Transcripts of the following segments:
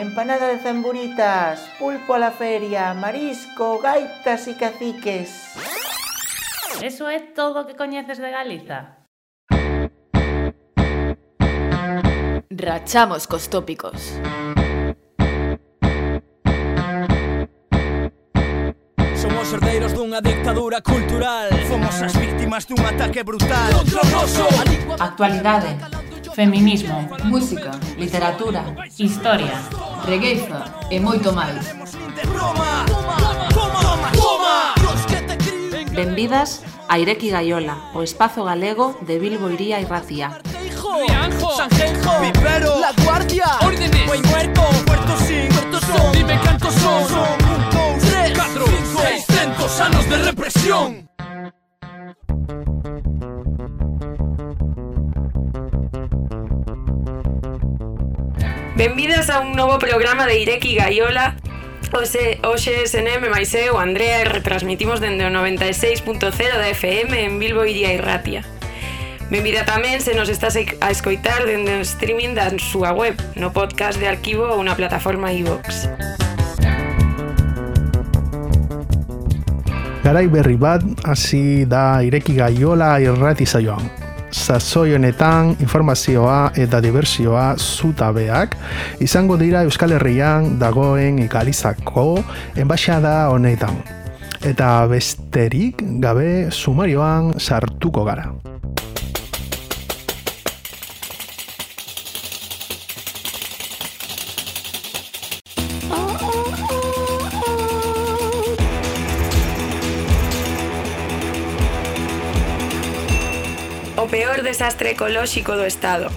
empanada de zamburitas, pulpo a la feria, marisco, gaitas e caciques. Eso é todo o que coñeces de Galiza. Rachamos cos tópicos. Somos herdeiros dunha dictadura cultural Fomos as víctimas dun ataque brutal Outro roso Actualidade feminismo, Música, literatura, historia. regueiza e moito máis. Benvidas a Ireki Gaiola, o espazo galego de Bilbo Iría e Racía. Hijo Sanjenjo Vivero La Guardia Órdenes Buen muerto Puerto sin Puerto son Dime cantos son Son un, dous, Tres catro, cinco, Seiscentos anos de represión Benvidos a un novo programa de Ireki Gaiola Hoxe, hoxe SNM máis eu, Andrea, e retransmitimos dende o 96.0 da FM en Bilbo Iria Irratia. Benvida tamén se nos estás a escoitar dende o streaming da súa web, no podcast de arquivo ou na plataforma iVox. Garai berri bat, hasi da Ireki Gaiola irrati saioan. Sasoi honetan informazioa eta diversioa zutabeak izango dira Euskal Herrian dagoen ikalizako enbaixada honetan. Eta besterik gabe sumarioan sartuko gara. desastre ecolóxico do Estado.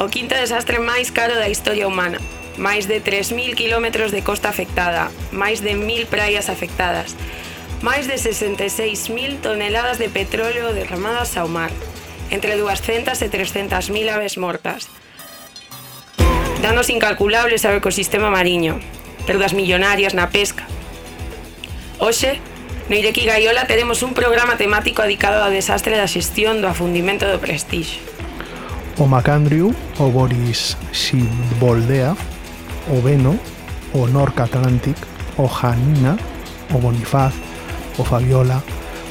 O quinto desastre máis caro da historia humana. Máis de 3.000 km de costa afectada, máis de 1.000 praias afectadas, máis de 66.000 toneladas de petróleo derramadas ao mar, entre 200 e 300.000 aves mortas. Danos incalculables ao ecosistema mariño, perdas millonarias na pesca. Hoxe, No Ireki Gaiola teremos un programa temático dedicado ao desastre da xestión do afundimento do Prestige. O Macandriu, o Boris Sidboldea, o Beno, o Norca Atlantic, o Janina, o Bonifaz, o Fabiola,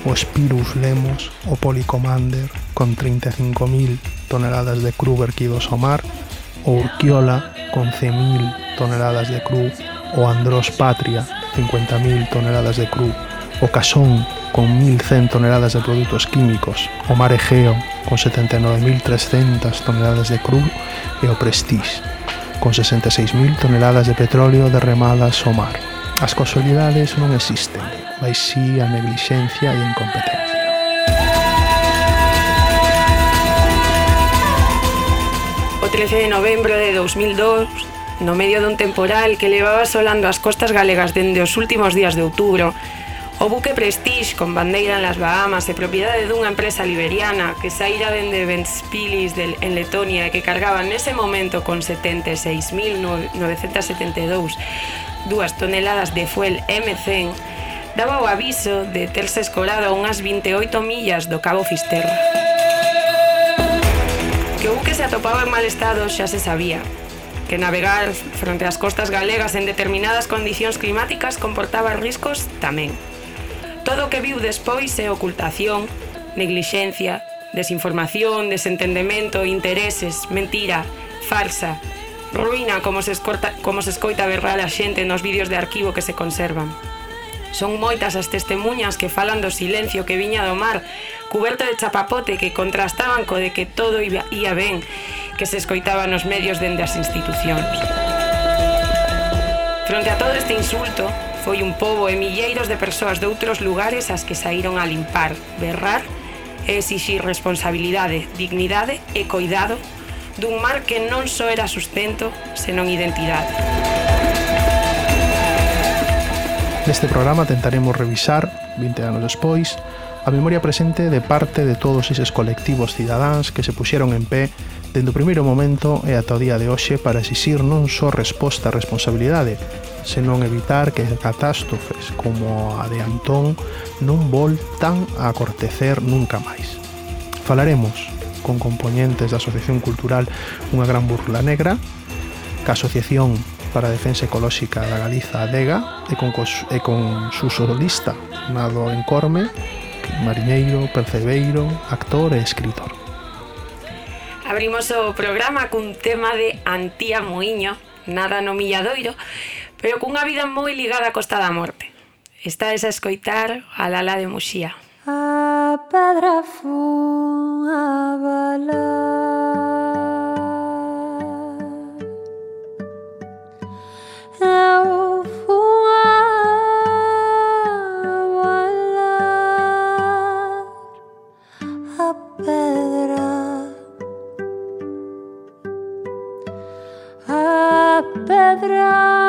o Spirus Lemos, o Policomander, con 35.000 toneladas de cru verquidos ao mar, o Urquiola, con 100.000 toneladas de cru, o Andros Patria, 50.000 toneladas de cru, o Casón con 1.100 toneladas de produtos químicos, o Mar Egeo con 79.300 toneladas de cru e o Prestige con 66.000 toneladas de petróleo derramadas ao mar. As casualidades non existen, mas si a neglixencia e a incompetencia. O 13 de novembro de 2002, no medio dun temporal que levaba solando as costas galegas dende os últimos días de outubro, O buque Prestige, con bandeira nas Bahamas e propiedade dunha empresa liberiana que saíra dende Ventspilis del, en Letonia e que cargaba nese momento con 76.972 dúas toneladas de fuel M100 daba o aviso de terse escolado a unhas 28 millas do Cabo Fisterra. Que o buque se atopaba en mal estado xa se sabía, que navegar fronte ás costas galegas en determinadas condicións climáticas comportaba riscos tamén. Todo o que viu despois é ocultación, neglixencia, desinformación, desentendemento, intereses, mentira, farsa, ruína como se, escorta, como se escoita berrar a xente nos vídeos de arquivo que se conservan. Son moitas as testemunhas que falan do silencio que viña do mar, cuberto de chapapote que contrastaban co de que todo iba, ia ben, que se escoitaba nos medios dende as institucións. Fronte a todo este insulto, Foi un pobo e milleiros de persoas de outros lugares as que saíron a limpar, berrar e exixir responsabilidade, dignidade e coidado dun mar que non só era sustento, senón identidade. Neste programa tentaremos revisar, 20 anos despois, a memoria presente de parte de todos eses colectivos cidadáns que se puxeron en pé dende o primeiro momento e ata o día de hoxe para exixir non só resposta a responsabilidade, senón evitar que catástrofes como a de Antón non voltan a acortecer nunca máis. Falaremos con componentes da Asociación Cultural Unha Gran Burla Negra, ca Asociación para a Defensa Ecolóxica da Galiza, ADEGA, e con, cos, e con su solista, Nado Encorme, mariñeiro, percebeiro, actor e escritor. Abrimos o programa cun tema de Antía Moiño, nada no Milladoiro, pero cunha vida moi ligada á Costa da Morte. Está a escoitar a Lala de Muxía. A pedra fun a balar atrás.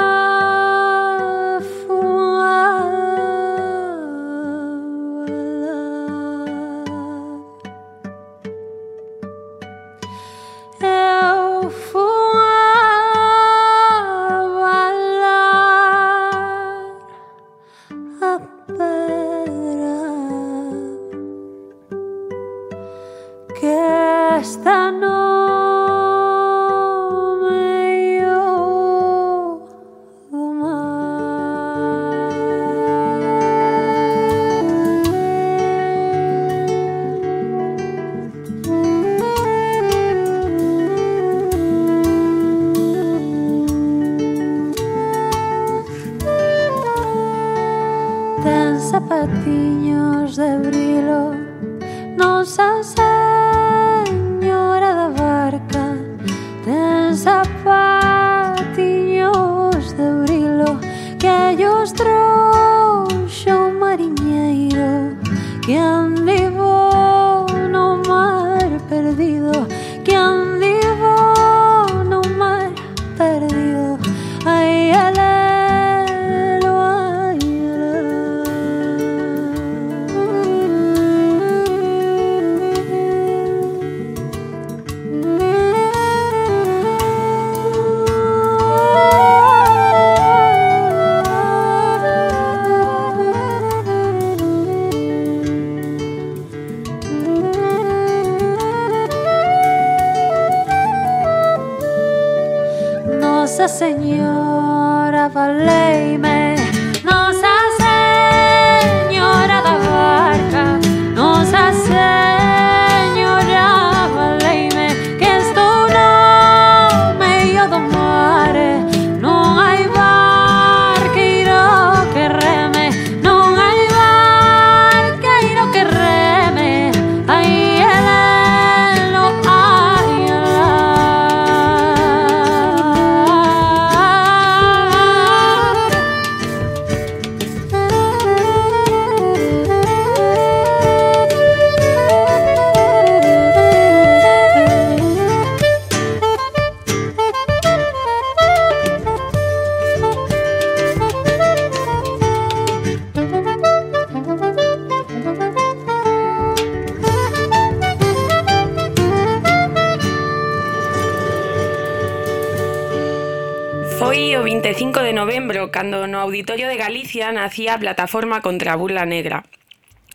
cando no Auditorio de Galicia nacía a Plataforma contra a Burla Negra,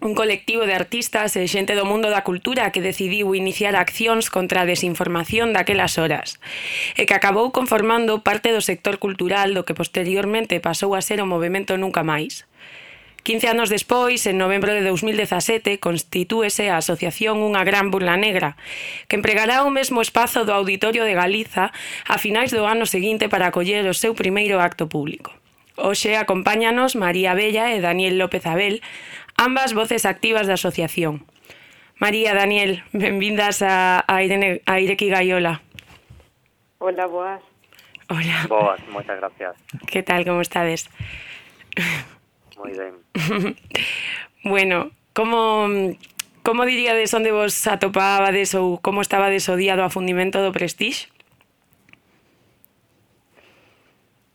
un colectivo de artistas e xente do mundo da cultura que decidiu iniciar accións contra a desinformación daquelas horas e que acabou conformando parte do sector cultural do que posteriormente pasou a ser o movimento Nunca Máis. 15 anos despois, en novembro de 2017, constitúese a asociación Unha Gran Burla Negra, que empregará o mesmo espazo do Auditorio de Galiza a finais do ano seguinte para acoller o seu primeiro acto público. Hoxe acompáñanos María Bella e Daniel López Abel, ambas voces activas da asociación. María, Daniel, benvindas a, a, Irene, a Ireki Gaiola. Hola, boas. Hola, Boas, moitas gracias. que tal, como estades? Moi ben. Bueno, como como diríades onde vos atopabades ou como estabades o día do afundimento do Prestige?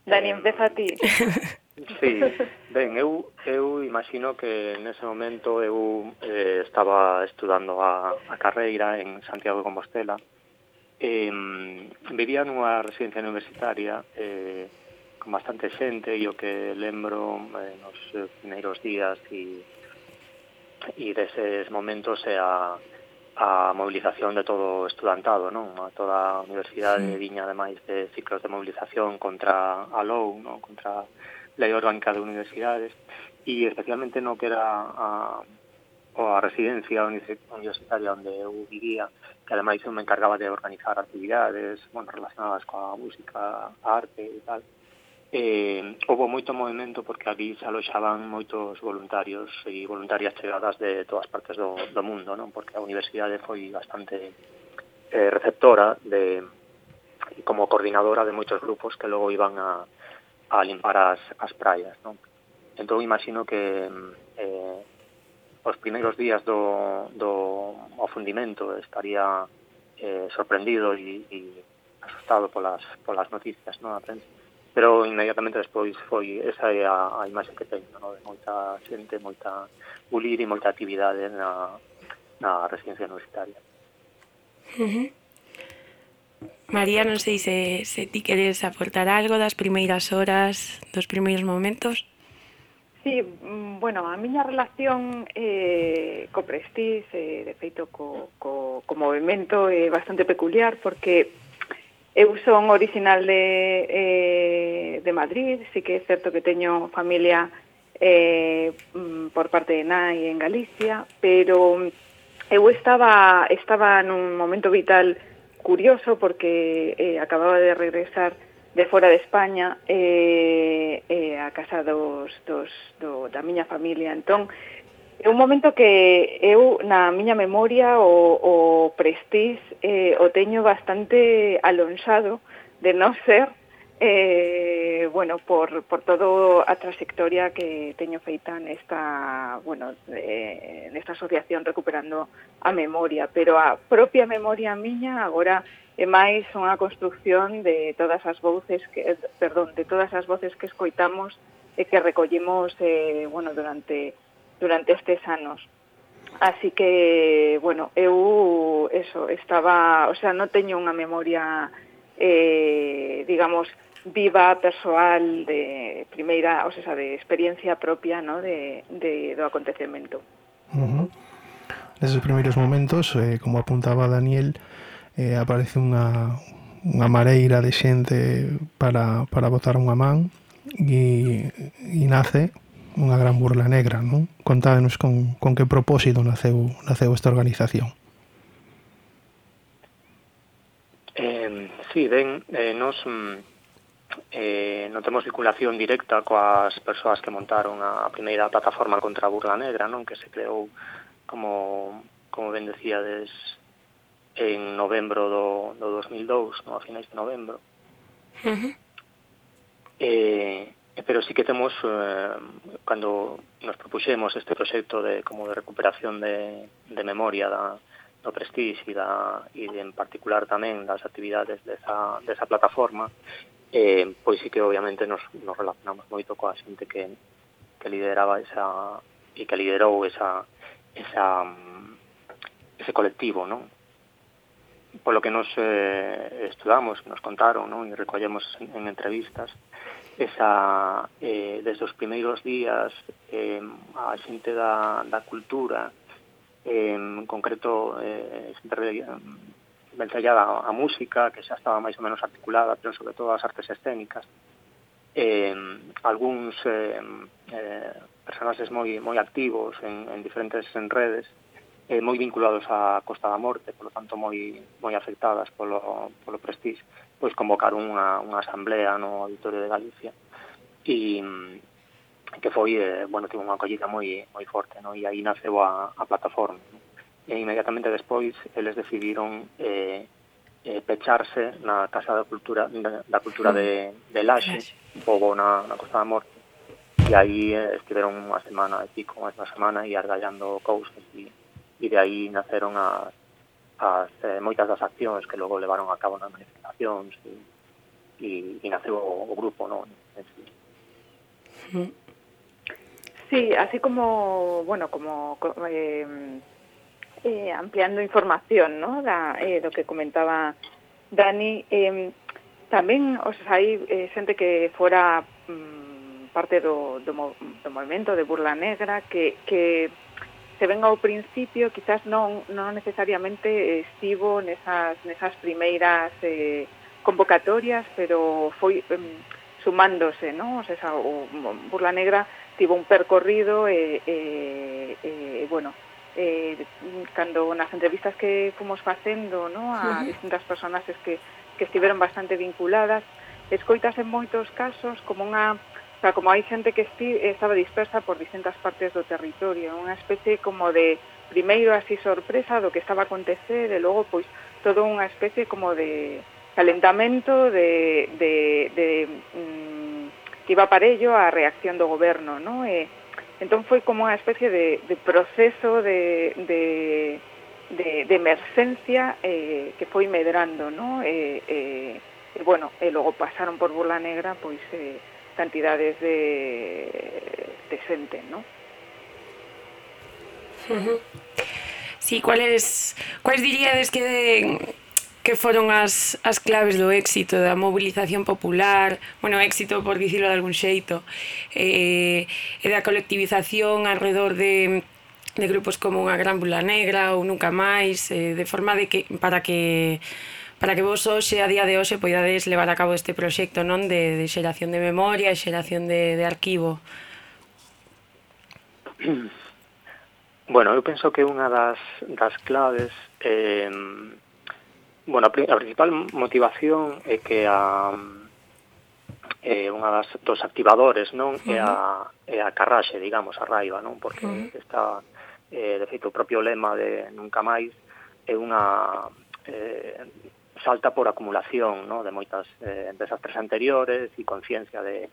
Dani, eh, empeza ti. Sí, ben, eu, eu imagino que nese momento eu eh, estaba estudando a, a carreira en Santiago de Compostela. Eh, vivía nunha residencia universitaria eh, con bastante xente e o que lembro eh, nos primeiros días e, e deses momentos é a, a movilización de todo o estudantado, non? A toda a Universidade sí. viña ademais de ciclos de movilización contra a LOU, non? Contra a Lei Orgánica de Universidades e especialmente no que era a, a residencia universitaria onde eu vivía, que ademais eu me encargaba de organizar actividades bueno, relacionadas coa música, arte e tal, eh, houve moito movimento porque ali se aloxaban moitos voluntarios e voluntarias chegadas de todas partes do, do mundo, non? porque a universidade foi bastante eh, receptora de como coordinadora de moitos grupos que logo iban a, a limpar as, as praias. Non? Entón, imagino que eh, os primeiros días do, do ao estaría eh, sorprendido e, e asustado polas, polas noticias, non? a prensa pero inmediatamente despois foi esa é a, a imaxe que teño, no? de moita xente, moita bulir e moita actividade na, na residencia universitaria. Uh -huh. María, non sei se, se ti queres aportar algo das primeiras horas, dos primeiros momentos. Sí, mm, bueno, a miña relación eh, co Prestige, eh, de feito co, co, co movimento é eh, bastante peculiar porque Eu son original de, eh, de Madrid, sí que é certo que teño familia eh, mm, por parte de nai en Galicia, pero eu estaba, estaba nun momento vital curioso porque eh, acababa de regresar de fora de España eh, eh, a casa dos, dos, do, da miña familia. Entón, É un momento que eu na miña memoria o, o prestige eh, o teño bastante alonxado de non ser eh, bueno, por, por todo a trayectoria que teño feita nesta, bueno, eh, nesta asociación recuperando a memoria, pero a propia memoria miña agora é máis unha construción de todas as voces que, perdón, de todas as voces que escoitamos e que recollimos eh, bueno, durante durante estes anos. Así que, bueno, eu eso, estaba, o sea, non teño unha memoria eh, digamos viva, persoal de primeira, ou sea, de experiencia propia, ¿no? de, de do acontecemento. Uh -huh. Neses primeiros momentos, eh, como apuntaba Daniel, eh, aparece unha, unha mareira de xente para, para botar unha man e, e nace unha gran burla negra, non? Contádenos con, con que propósito naceu, naceu esta organización. Eh, sí, ben, eh, nos eh, non temos vinculación directa coas persoas que montaron a primeira plataforma contra a burla negra, non? Que se creou como, como ben decíades en novembro do, do 2002, non? a finais de novembro. Uh -huh. eh, Eh, pero sí que temos eh, cando nos propuxemos este proxecto de como de recuperación de, de memoria da, do Prestige e, da, e en particular tamén das actividades desa, desa plataforma eh, pois sí que obviamente nos, nos relacionamos moito coa xente que, que lideraba esa e que liderou esa, esa ese colectivo, non? Polo que nos eh, estudamos, nos contaron, non? E recollemos en, en entrevistas, eh, esa, eh, desde os primeiros días eh, a xente da, da cultura eh, en concreto eh, xente vencellada a música que xa estaba máis ou menos articulada pero sobre todo as artes escénicas eh, algúns eh, eh, personaxes moi, moi activos en, en diferentes en redes eh, moi vinculados á Costa da Morte, polo tanto moi moi afectadas polo, polo prestige pois convocar unha, unha asamblea no Auditorio de Galicia e que foi, eh, bueno, tivo unha acollida moi moi forte, no? e aí naceu a, a plataforma. No? E inmediatamente despois eles decidiron eh, eh, pecharse na Casa da Cultura da, da Cultura de, de Laxe, un pouco na, na Costa da Morte, e aí eh, estiveron unha semana e pico, máis unha semana, e argallando cousas, e, e de aí naceron as as eh, moitas das accións que logo levaron a cabo nas manifestacións e, e, e naceu o, o grupo, non? Sí, así como, bueno, como eh, eh, ampliando información, ¿no? Da, eh, do que comentaba Dani, eh, tamén os sea, hai eh, xente que fora mm, parte do, do, do movimento de Burla Negra que, que se ven ao principio, quizás non, non necesariamente estivo nesas, nesas primeiras eh, convocatorias, pero foi eh, sumándose, ¿no? O sea, esa, o, Burla Negra tivo un percorrido e, eh, eh, eh, bueno, eh, cando nas entrevistas que fomos facendo no, a uh -huh. distintas personas es que, que estiveron bastante vinculadas, escoitas en moitos casos como unha sea, como hai xente que esti, estaba dispersa por distintas partes do territorio, unha especie como de primeiro así sorpresa do que estaba a acontecer e logo pois todo unha especie como de calentamento de, de, de mm, que iba parello a reacción do goberno, ¿no? E, entón foi como unha especie de, de proceso de, de, de, de emerxencia eh, que foi medrando, ¿no? E, eh, eh, e bueno, e logo pasaron por Burla Negra, pois... Eh, cantidades de, de xente, ¿no? Uh -huh. Sí, cuáles cuáles diríades que de, que foron as, as claves do éxito da mobilización popular, bueno, éxito por dicilo de algún xeito, eh, e da colectivización alrededor de de grupos como unha gran bula negra ou nunca máis, eh, de forma de que para que para que vos hoxe, a día de hoxe, poidades levar a cabo este proxecto non de, de xeración de memoria e xeración de, de arquivo? Bueno, eu penso que unha das, das claves eh, bueno, a principal motivación é que a eh, unha das dos activadores, non? É a, é a carraxe, digamos, a raiva, non? Porque está eh, de feito o propio lema de nunca máis é unha eh, salta por acumulación ¿no? de moitas eh, desastres anteriores e conciencia de,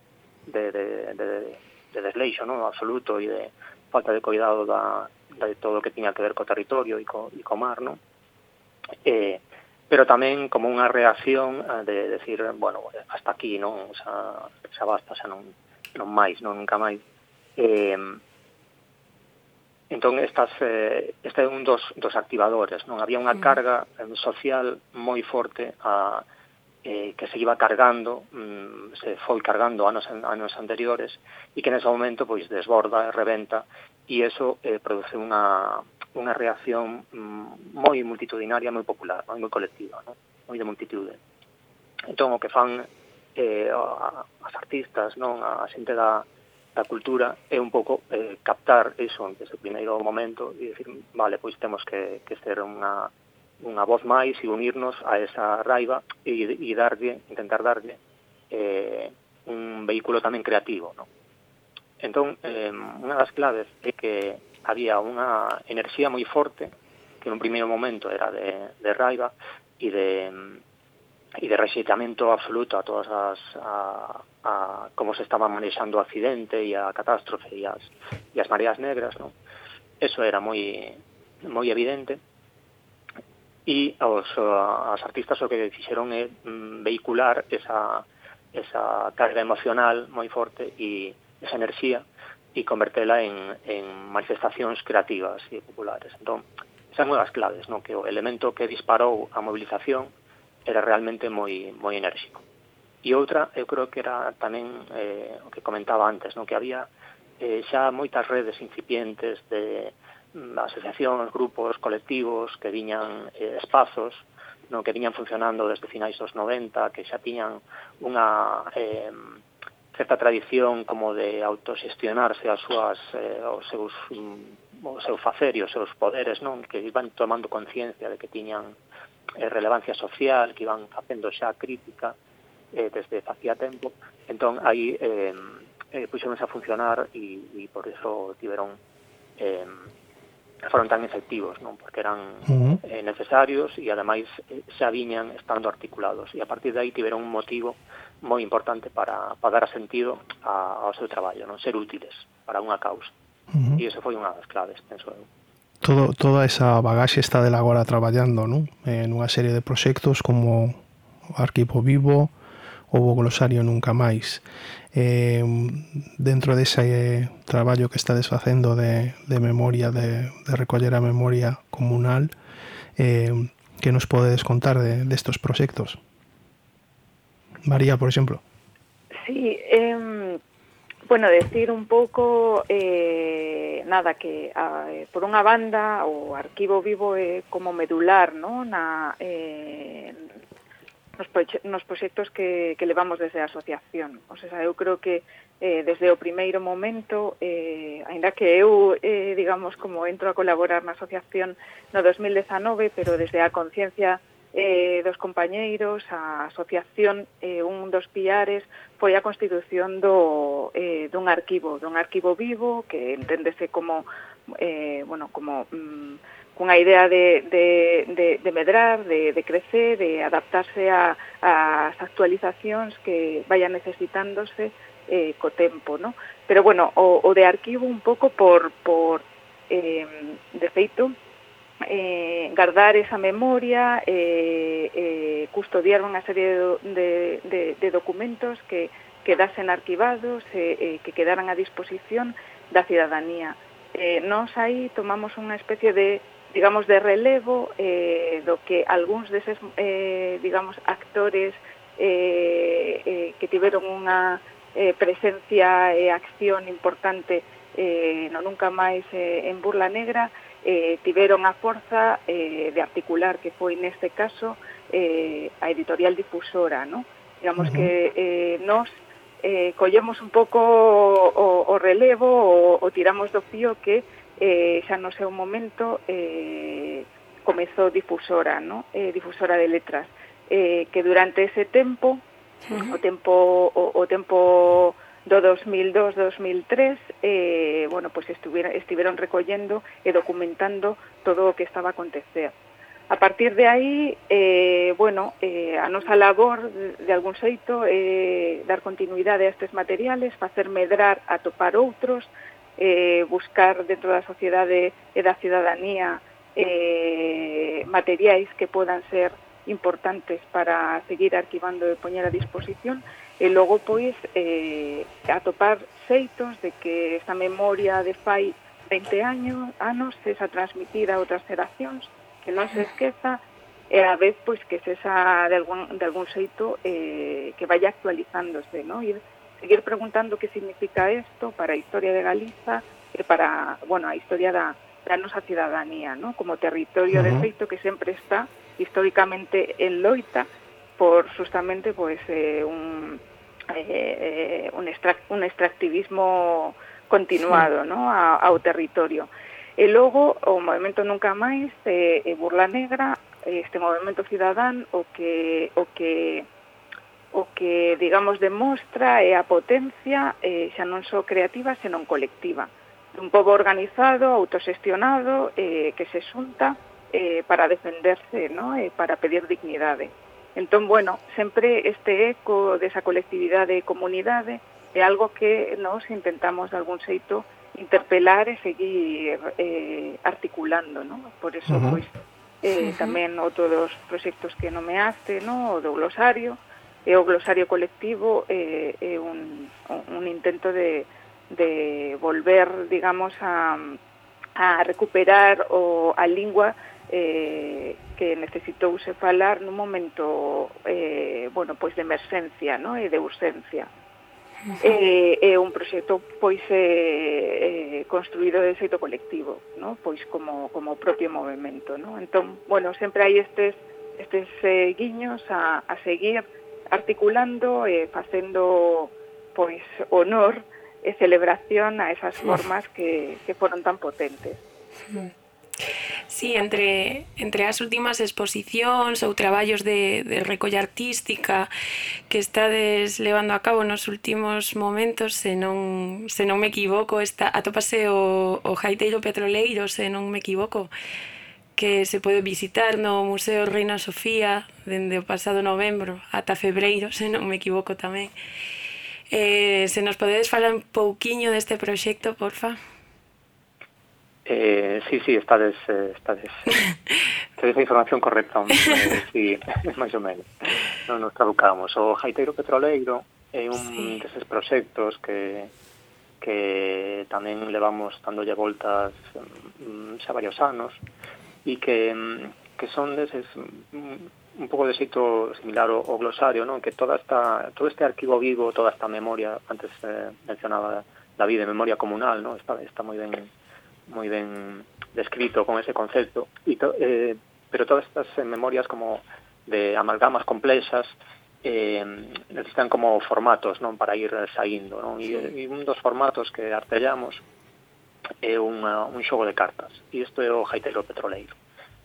de, de, de, de desleixo ¿no? absoluto e de falta de cuidado da, de todo o que tiña que ver co territorio e co, e co mar, ¿no? Eh, pero tamén como unha reacción de decir, bueno, hasta aquí, non, sea, xa basta, xa non, non máis, non nunca máis. Eh, Entón, estas, eh, este é un dos, dos activadores. Non Había unha mm. carga eh, social moi forte a, eh, que se iba cargando, mm, se foi cargando anos, anos anteriores, e que nese momento pois desborda, reventa, e eso eh, produce unha, unha reacción mm, moi multitudinaria, moi popular, moi, moi colectiva, non? moi de multitude. Entón, o que fan eh, as artistas, non a xente da, da cultura é un pouco eh, captar iso desde o primeiro momento e dicir, vale, pois temos que, que ser unha, unha voz máis e unirnos a esa raiva e, e darlle, intentar darlle eh, un vehículo tamén creativo, No? Entón, eh, unha das claves é que había unha enerxía moi forte que nun primeiro momento era de, de raiva e de y de rexeitamento absoluto a todas as a, a como se estaba manexando o accidente e a catástrofe e as, e as mareas negras, non? Eso era moi moi evidente e os, as artistas o que fixeron é mm, vehicular esa, esa carga emocional moi forte e esa enerxía e convertela en, en manifestacións creativas e populares. Entón, esas son as claves, non? que o elemento que disparou a mobilización era realmente moi moi enérxico. E outra, eu creo que era tamén eh, o que comentaba antes, non que había eh, xa moitas redes incipientes de mm, asociacións, grupos, colectivos que viñan eh, espazos non que viñan funcionando desde finais dos 90, que xa tiñan unha eh, certa tradición como de autoxestionarse as súas eh, os seus mm, o seu facer e os seus poderes, non? Que iban tomando conciencia de que tiñan eh, relevancia social que iban facendo xa crítica eh, desde facía tempo entón aí eh, eh, puxeronse a funcionar e, e por iso tiveron eh, foron tan efectivos, non? Porque eran uh -huh. eh, necesarios e ademais eh, xa viñan estando articulados e a partir de aí tiveron un motivo moi importante para, para dar sentido a, ao seu traballo, non? Ser útiles para unha causa. Uh -huh. E iso foi unha das claves, penso eu. Todo, toda esa bagaxe está del agora traballando non? en unha serie de proxectos como Arquivo Vivo o Glosario Nunca Máis. Eh, dentro dese eh, traballo que está desfacendo de, memoria, de, de recoller a memoria comunal, eh, que nos podedes contar de, estos proxectos? María, por exemplo. Sí, eh, Bueno, decir un pouco eh, nada que a, por unha banda o arquivo vivo é como medular, ¿no? Na eh, nos, proxe nos proxectos que, que levamos desde a asociación. O sea, eu creo que eh, desde o primeiro momento, eh, ainda que eu, eh, digamos, como entro a colaborar na asociación no 2019, pero desde a conciencia eh, dos compañeiros, a asociación, eh, un dos piares foi a constitución do, eh, dun arquivo, dun arquivo vivo que enténdese como, eh, bueno, como mm, cunha idea de, de, de, de medrar, de, de crecer, de adaptarse a, as actualizacións que vayan necesitándose eh, co tempo, ¿no? Pero bueno, o, o de arquivo un pouco por, por eh, de feito, eh, guardar esa memoria, eh, eh, custodiar unha serie de, de, de documentos que quedasen arquivados, eh, eh, que quedaran a disposición da cidadanía. Eh, nós aí tomamos unha especie de digamos, de relevo eh, do que algúns deses, eh, digamos, actores eh, eh, que tiveron unha eh, presencia e acción importante eh, no nunca máis eh, en Burla Negra eh, tiveron a forza eh, de articular que foi neste caso eh, a editorial difusora, ¿no? digamos uh -huh. que eh, nos eh, collemos un pouco o, o relevo o, o tiramos do fío que eh, xa no seu momento eh, comezou difusora, ¿no? eh, difusora de letras, eh, que durante ese tempo, uh -huh. o tempo, o, o tempo do 2002-2003 eh, bueno, pues estiveron recollendo e documentando todo o que estaba a acontecer. A partir de aí, eh, bueno, eh, a nosa labor de algún xeito é eh, dar continuidade a estes materiales, facer medrar a topar outros, eh, buscar dentro da sociedade e da ciudadanía eh, materiais que podan ser importantes para seguir arquivando e poñer a disposición e logo pois eh, atopar xeitos de que esta memoria de fai 20 años, anos sexa transmitida a outras xeracións, que non se esqueza e a vez pois que sexa de algún, de algún xeito eh, que vaya actualizándose, ¿no? E seguir preguntando que significa isto para a historia de Galiza e para, bueno, a historia da, da nosa cidadanía, ¿no? Como territorio uh -huh. de feito que sempre está históricamente en loita por justamente pues eh, un Eh, eh, un, extract, un extractivismo continuado sí. ¿no? A, ao territorio. E logo o movimento Nunca Máis eh, e Burla Negra, este movimento cidadán o que o que o que digamos demostra é a potencia eh, xa non só creativa, senón colectiva dun pobo organizado, autosestionado, eh, que se xunta eh, para defenderse, ¿no? eh, para pedir dignidade. Entón, bueno, sempre este eco desa colectividade e comunidade é algo que nos intentamos de algún xeito interpelar e seguir eh, articulando, ¿no? Por eso, uh -huh. pois, eh, tamén outro dos proxectos que nomeaste, ¿no? o do glosario, eh, e o glosario colectivo é eh, eh, un, un intento de, de volver, digamos, a, a recuperar o, a lingua eh, que necesitouse falar nun momento eh, bueno, pois de emerxencia no? e de urxencia. Uh -huh. Eh, é un proxecto pois eh, eh, construído de xeito colectivo, no? pois como, como propio movimento. No? Entón, bueno, sempre hai estes, estes eh, guiños a, a seguir articulando e eh, facendo pois honor e celebración a esas formas que, que foron tan potentes. Uh -huh. Sí, entre, entre as últimas exposicións ou traballos de, de recolla artística que estades levando a cabo nos últimos momentos, se non, se non me equivoco, está, atópase o, o Jaiteiro Petroleiro, se non me equivoco, que se pode visitar no Museo Reina Sofía dende o pasado novembro ata febreiro, se non me equivoco tamén. Eh, se nos podedes falar un pouquiño deste proxecto, porfa? Eh, sí, sí, estades, estades, eh, estades a información correcta, eh, sí, máis ou menos. Non nos traducamos. O Jaiteiro Petroleiro é un sí. deses proxectos que que tamén levamos dándolle voltas mm, xa varios anos e que, mm, que son deses mm, un pouco de xeito similar ao, ao glosario, non? Que toda esta, todo este arquivo vivo, toda esta memoria, antes eh, mencionaba David, de memoria comunal, non? Está, está moi ben moi ben descrito con ese concepto e to, eh, pero todas estas eh, memorias como de amalgamas complexas eh, necesitan como formatos non para ir saindo non? E, sí. e un dos formatos que artellamos é unha, un xogo de cartas e isto é o Jaitelo Petroleiro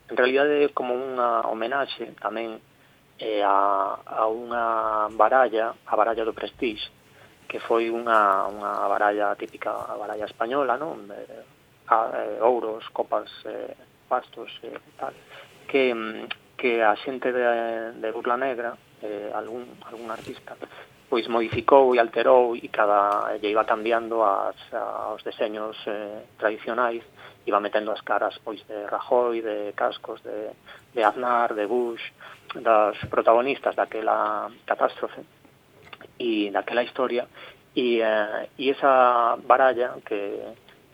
en realidade é como unha homenaxe tamén eh, a, a unha baralla a baralla do Prestige que foi unha, unha baralla típica a baralla española non? Eh, a, eh, ouros, copas, eh, pastos e eh, tal, que, mm, que a xente de, de Burla Negra, eh, algún, algún artista, pois modificou e alterou e cada lle iba cambiando as, aos deseños eh, tradicionais iba metendo as caras pois de Rajoy, de Cascos, de, de Aznar, de Bush, das protagonistas daquela catástrofe e daquela historia. E, eh, e esa baralla que,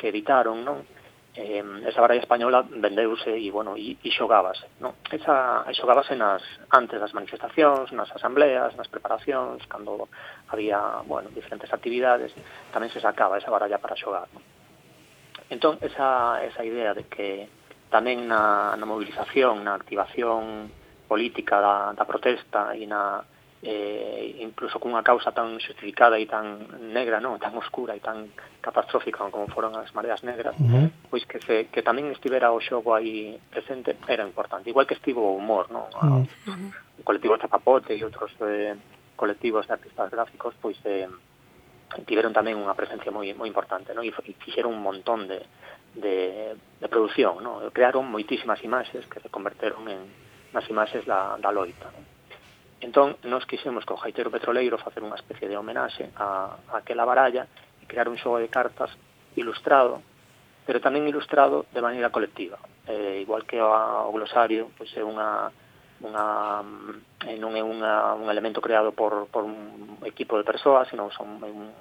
que editaron, non? Eh, esa baralla española vendeuse e, bueno, e, e xogábase, non? Esa, e xogábase nas, antes das manifestacións, nas asambleas, nas preparacións, cando había, bueno, diferentes actividades, tamén se sacaba esa baralla para xogar, non? Entón, esa, esa idea de que tamén na, na movilización, na activación política da, da protesta e na, eh, incluso cunha causa tan xustificada e tan negra, non, tan oscura e tan catastrófica como foron as mareas negras, uh -huh. pois que se que tamén estivera o xogo aí presente era importante, igual que estivo o humor, non? Uh -huh. O colectivo Chapapote e outros eh, colectivos de artistas gráficos pois eh, tiveron tamén unha presencia moi moi importante, non? E fixeron un montón de de, de produción, non? Crearon moitísimas imaxes que se converteron en nas imaxes da, da loita, non? Entón, nos quixemos co Jaitero Petroleiro facer unha especie de homenaxe a, a aquela baralla e crear un xogo de cartas ilustrado, pero tamén ilustrado de maneira colectiva. Eh, igual que o, o glosario, pois é unha unha mm, eh, non é unha, un elemento creado por, por un equipo de persoas, senón son, un,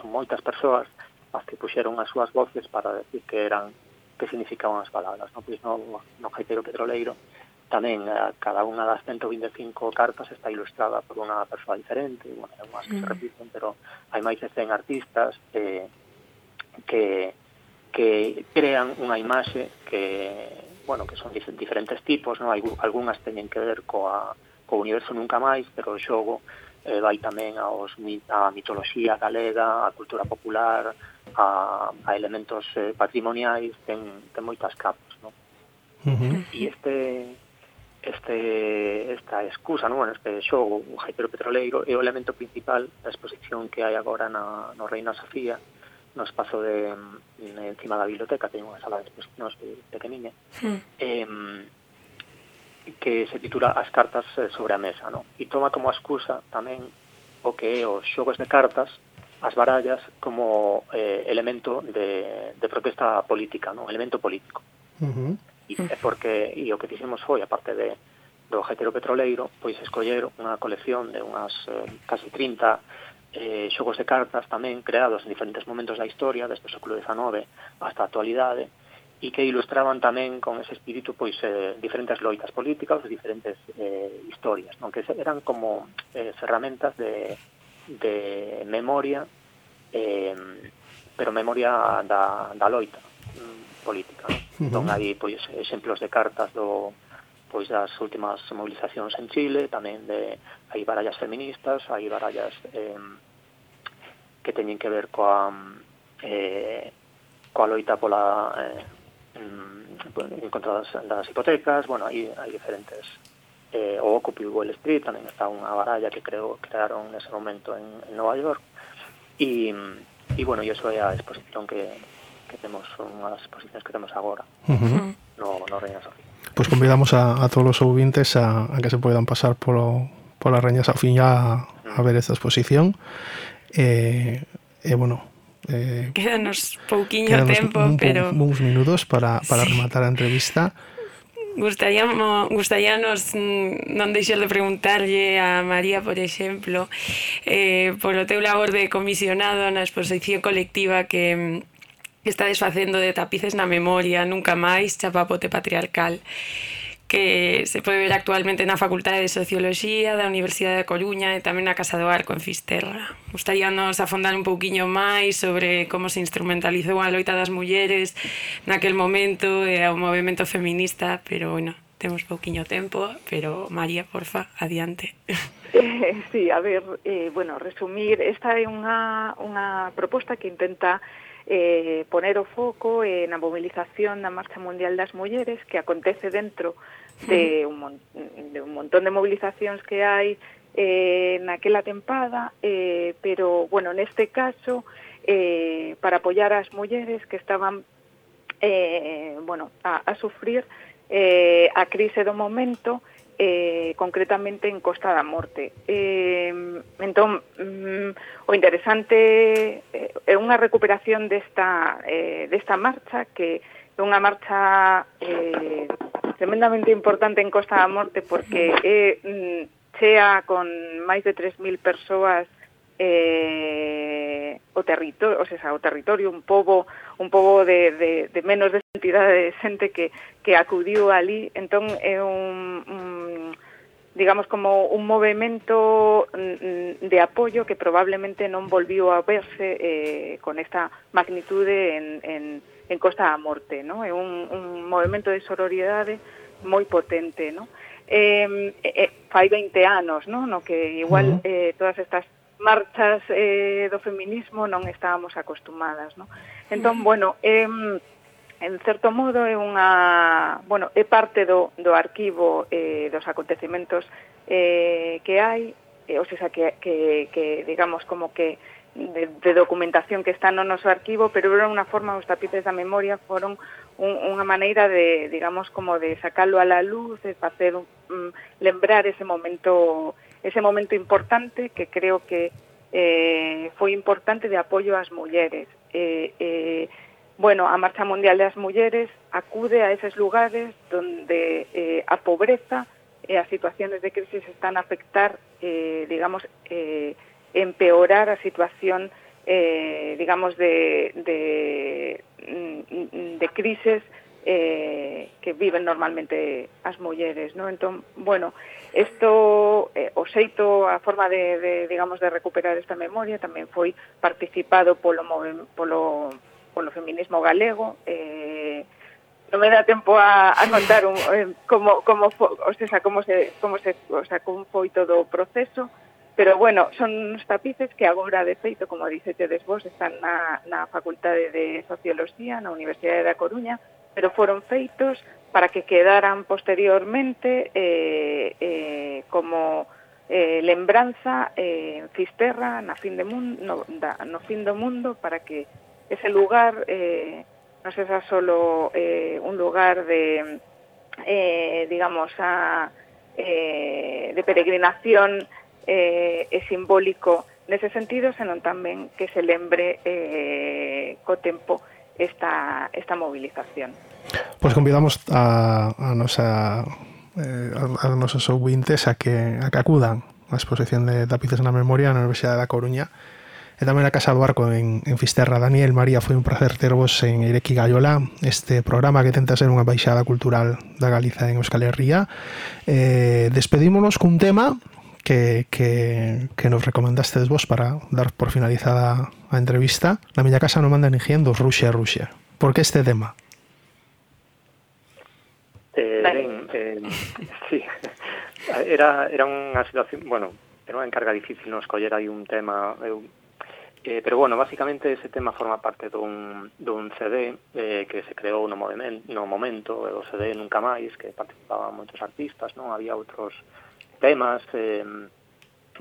son moitas persoas as que puxeron as súas voces para decir que eran que significaban as palabras. No, pois no, no Jaitero Petroleiro tamén a, cada unha das 125 cartas está ilustrada por unha persoa diferente, bueno, unhas que se mm. repiten, pero hai máis de 100 artistas eh, que que crean unha imaxe que, bueno, que son diferentes tipos, non? algunhas teñen que ver coa, co universo nunca máis, pero o xogo eh, vai tamén aos, a mitoloxía galega, a cultura popular, a, a elementos eh, patrimoniais, ten, ten moitas capas, non? Uh -huh. E este este esta excusa, non? este xogo o Jaipero Petroleiro é o elemento principal da exposición que hai agora na, no Reina Sofía no espazo de, de encima da biblioteca ten unha sala de exposicións pequeniña sí. eh, que se titula As cartas eh, sobre a mesa non? e toma como excusa tamén o que é os xogos de cartas as barallas como eh, elemento de, de protesta política, non? elemento político. Uh -huh e porque e o que fixemos foi a parte de do jetero petroleiro, pois escoller unha colección de unhas eh, casi 30 eh, xogos de cartas tamén creados en diferentes momentos da historia, desde o século XIX hasta a actualidade, e que ilustraban tamén con ese espírito pois eh, diferentes loitas políticas, diferentes eh, historias, non que eran como eh, ferramentas de, de memoria, eh, pero memoria da, da loita mm, política. Non? Uh -huh. Entón hai de cartas do pois das últimas movilizacións en Chile, tamén de hai barallas feministas, hai barallas eh, que teñen que ver coa eh, coa loita pola eh, en contra das, das hipotecas, bueno, hai, hai diferentes eh, o Occupy Wall Street tamén está unha baralla que creo crearon nese momento en, en Nova York e, e bueno, e iso é a exposición que, que temos unha as que temos agora uh -huh. no, no Reina Sofía. Pois pues convidamos a, a todos os ouvintes a, a que se poidan pasar polo, pola Reina Sofía a, a ver esta exposición. E, eh, eh, bueno, Eh, quedanos pouquiño tempo, un, pero... Uns minutos para, para sí. rematar a entrevista. Gustaríamos, gustaríanos non deixar de preguntarlle a María, por exemplo, eh, polo teu labor de comisionado na exposición colectiva que que está desfacendo de tapices na memoria, nunca máis, chapapote patriarcal que se pode ver actualmente na Facultade de Socioloxía da Universidade da Coruña e tamén na Casa do Arco en Fisterra. Gostaríanos afondar un pouquiño máis sobre como se instrumentalizou a loita das mulleres naquel momento e ao movimento feminista, pero bueno, temos pouquiño tempo, pero María, porfa, adiante. Eh, sí, a ver, eh, bueno, resumir, esta é unha, unha proposta que intenta eh, poner o foco eh, na mobilización da Marcha Mundial das Mulleres que acontece dentro de un, mon, de un montón de mobilizacións que hai eh, naquela tempada, eh, pero, bueno, neste caso, eh, para apoyar as mulleres que estaban eh, bueno, a, a sufrir eh, a crise do momento eh, concretamente en Costa da Morte. Eh, entón, mm, o interesante eh, é eh, unha recuperación desta, eh, desta marcha que é unha marcha eh, tremendamente importante en Costa da Morte porque é mm, chea con máis de 3.000 persoas eh, o territorio, o sea, o territorio, un pobo, un pobo de, de, de menos de entidade de xente que, que acudiu ali, entón é un, un digamos como un movimento mm, de apoio que probablemente non volviu a verse eh, con esta magnitude en, en, en Costa da Morte, no? É un, un movimento de sororidade moi potente, no? Eh, eh, fai 20 anos, no? no que igual eh, todas estas marchas eh, do feminismo non estábamos acostumadas, non? Entón, bueno, eh, en certo modo é unha, bueno, é parte do, do arquivo eh, dos acontecementos eh, que hai, eh, ou seja, que, que, que digamos como que de, de documentación que está no noso arquivo, pero era unha forma, os tapices da memoria foron un, unha maneira de, digamos, como de sacarlo a la luz, de facer, um, lembrar ese momento ese momento importante que creo que eh, foi importante de apoio ás mulleres. Eh, eh, bueno, a Marcha Mundial das Mulleres acude a eses lugares donde eh, a pobreza e as situaciones de crisis están a afectar, eh, digamos, eh, empeorar a situación, eh, digamos, de, de, mm, de crisis eh, que viven normalmente as mulleres, non? Entón, bueno, isto eh, o xeito a forma de, de digamos de recuperar esta memoria tamén foi participado polo polo polo feminismo galego, eh non me dá tempo a, a contar un, eh, como como o sea, como se como se, o sea, como foi todo o proceso, Pero bueno, son uns tapices que agora, de feito, como dicetedes vos, están na, na Facultade de Socioloxía na Universidade da Coruña, pero foron feitos para que quedaran posteriormente eh, eh, como eh, lembranza eh, en Fisterra na fin de mundo, no, da, no fin do mundo para que ese lugar eh, non sexa solo eh, un lugar de eh, digamos a, eh, de peregrinación eh, e simbólico nese sentido, senón tamén que se lembre eh, co tempo esta, esta movilización. Pois convidamos a, a nosa eh, a, a nosos ouvintes a que, a que acudan á exposición de tapices na memoria na Universidade da Coruña e tamén a Casa do Arco en, en Fisterra. Daniel, María, foi un placer tervos en Ereki Gallola, este programa que tenta ser unha baixada cultural da Galiza en Euskal Herria. Eh, despedímonos cun tema que, que, que nos recomendastedes vos para dar por finalizada a entrevista, na miña casa non manda ninguén dos Rusia Rusia. Por que este tema? Eh, ben, eh, sí, era, era unha situación, bueno, era unha encarga difícil non escoller aí un tema, eu, eh, pero bueno, basicamente ese tema forma parte dun, dun CD eh, que se creou no, movimento, no momento, o CD Nunca Máis, que participaban moitos artistas, non había outros temas eh,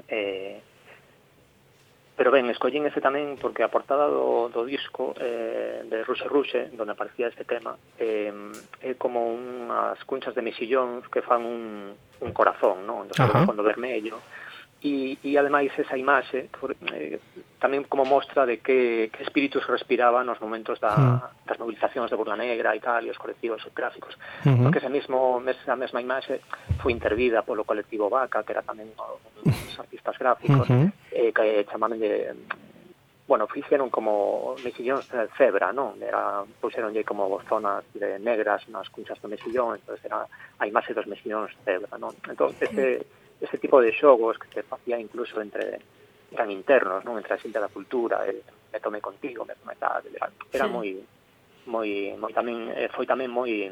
eh, pero ben, escollín ese tamén porque a portada do, do disco eh, de Ruxe Ruxe, donde aparecía este tema eh, é como unhas cunchas de mexillóns que fan un, un corazón, non? Entón, fondo vermello e, e ademais esa imaxe por, eh, tamén como mostra de que, que espíritus respiraban nos momentos da, mm. das movilizacións de Burla Negra e tal, e os colectivos gráficos. Uh -huh. Porque ese mismo, esa mesma imaxe foi intervida polo colectivo Vaca, que era tamén os artistas gráficos, uh -huh. eh, que chamaban de bueno, fixeron como mexillóns de cebra, non? Era, puxeronlle como zonas de negras nas cunchas do mexillón, entonces era a imaxe dos mexillóns cebra, non? Entón, ese, uh -huh ese tipo de xogos que se facía incluso entre eran internos, non? Entre a xente da cultura, el, me tome contigo, me tome tal, era, era sí. moi moi moi tamén eh, foi tamén moi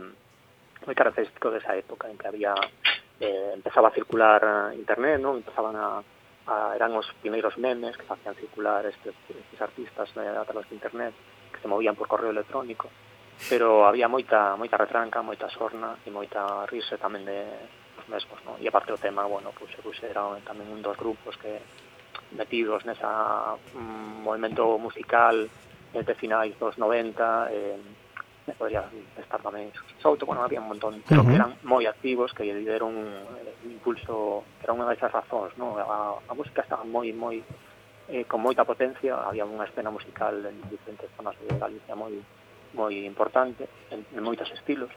moi característico desa época en que había eh, empezaba a circular eh, internet, non? Empezaban a, a eran os primeiros memes que facían circular estes, estes artistas eh, a través de internet que se movían por correo electrónico pero había moita moita retranca, moita sorna e moita risa tamén de os mesmos, non? E aparte o tema, bueno, pues, se era tamén un dos grupos que metidos nesa mm, movimento musical desde finais dos 90, eh, me podría estar tamén Souto, bueno, había un montón, pero uh eh, -huh. que eran moi activos, que lle deron un, un impulso, era unha desas razóns, non? A, a música estaba moi, moi, eh, con moita potencia, había unha escena musical en diferentes zonas de Galicia moi, moi importante, en, en moitos estilos,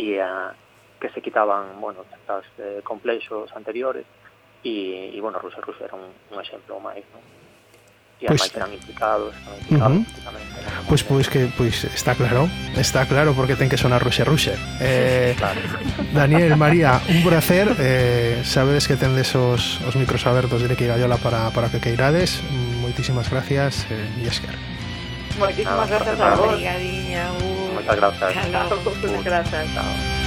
e, a, ah, que se quitaban, bueno, certas eh, complexos anteriores e, e bueno, Rusia e Rusia era un, un exemplo máis, non? E pois, pues, eran implicados, eran implicados uh -huh. Pois, pois pues, que pois pues, está claro, está claro porque ten que sonar Rusia Rusia. Eh, claro. Daniel, María, un placer. Eh, sabedes que tendes os, os micros abertos de que Gallola para, para que queirades. Moitísimas gracias, eh, Yesker. Moitísimas gracias a vos. Obrigadiña. Uh, Moitas gracias. Moitas gracias.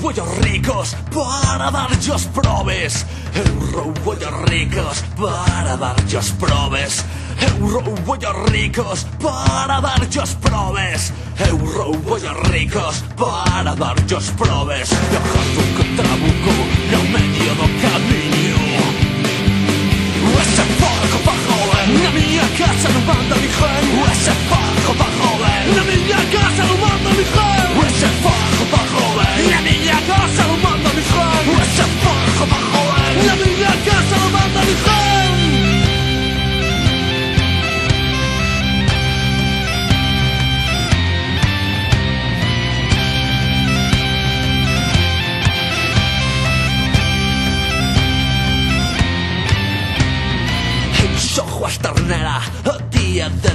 Pollos ricos para dar-jos proves. Eurou, pollos ricos para dar-jos proves. Eurou, pollos ricos para dar-jos proves. Eurou, pollos ricos para dar-jos proves. Viajando contra Buco, no medio do caminho. Ese barco va joven, na miña casa non manda ninguén. Ese barco va joven, na miña casa non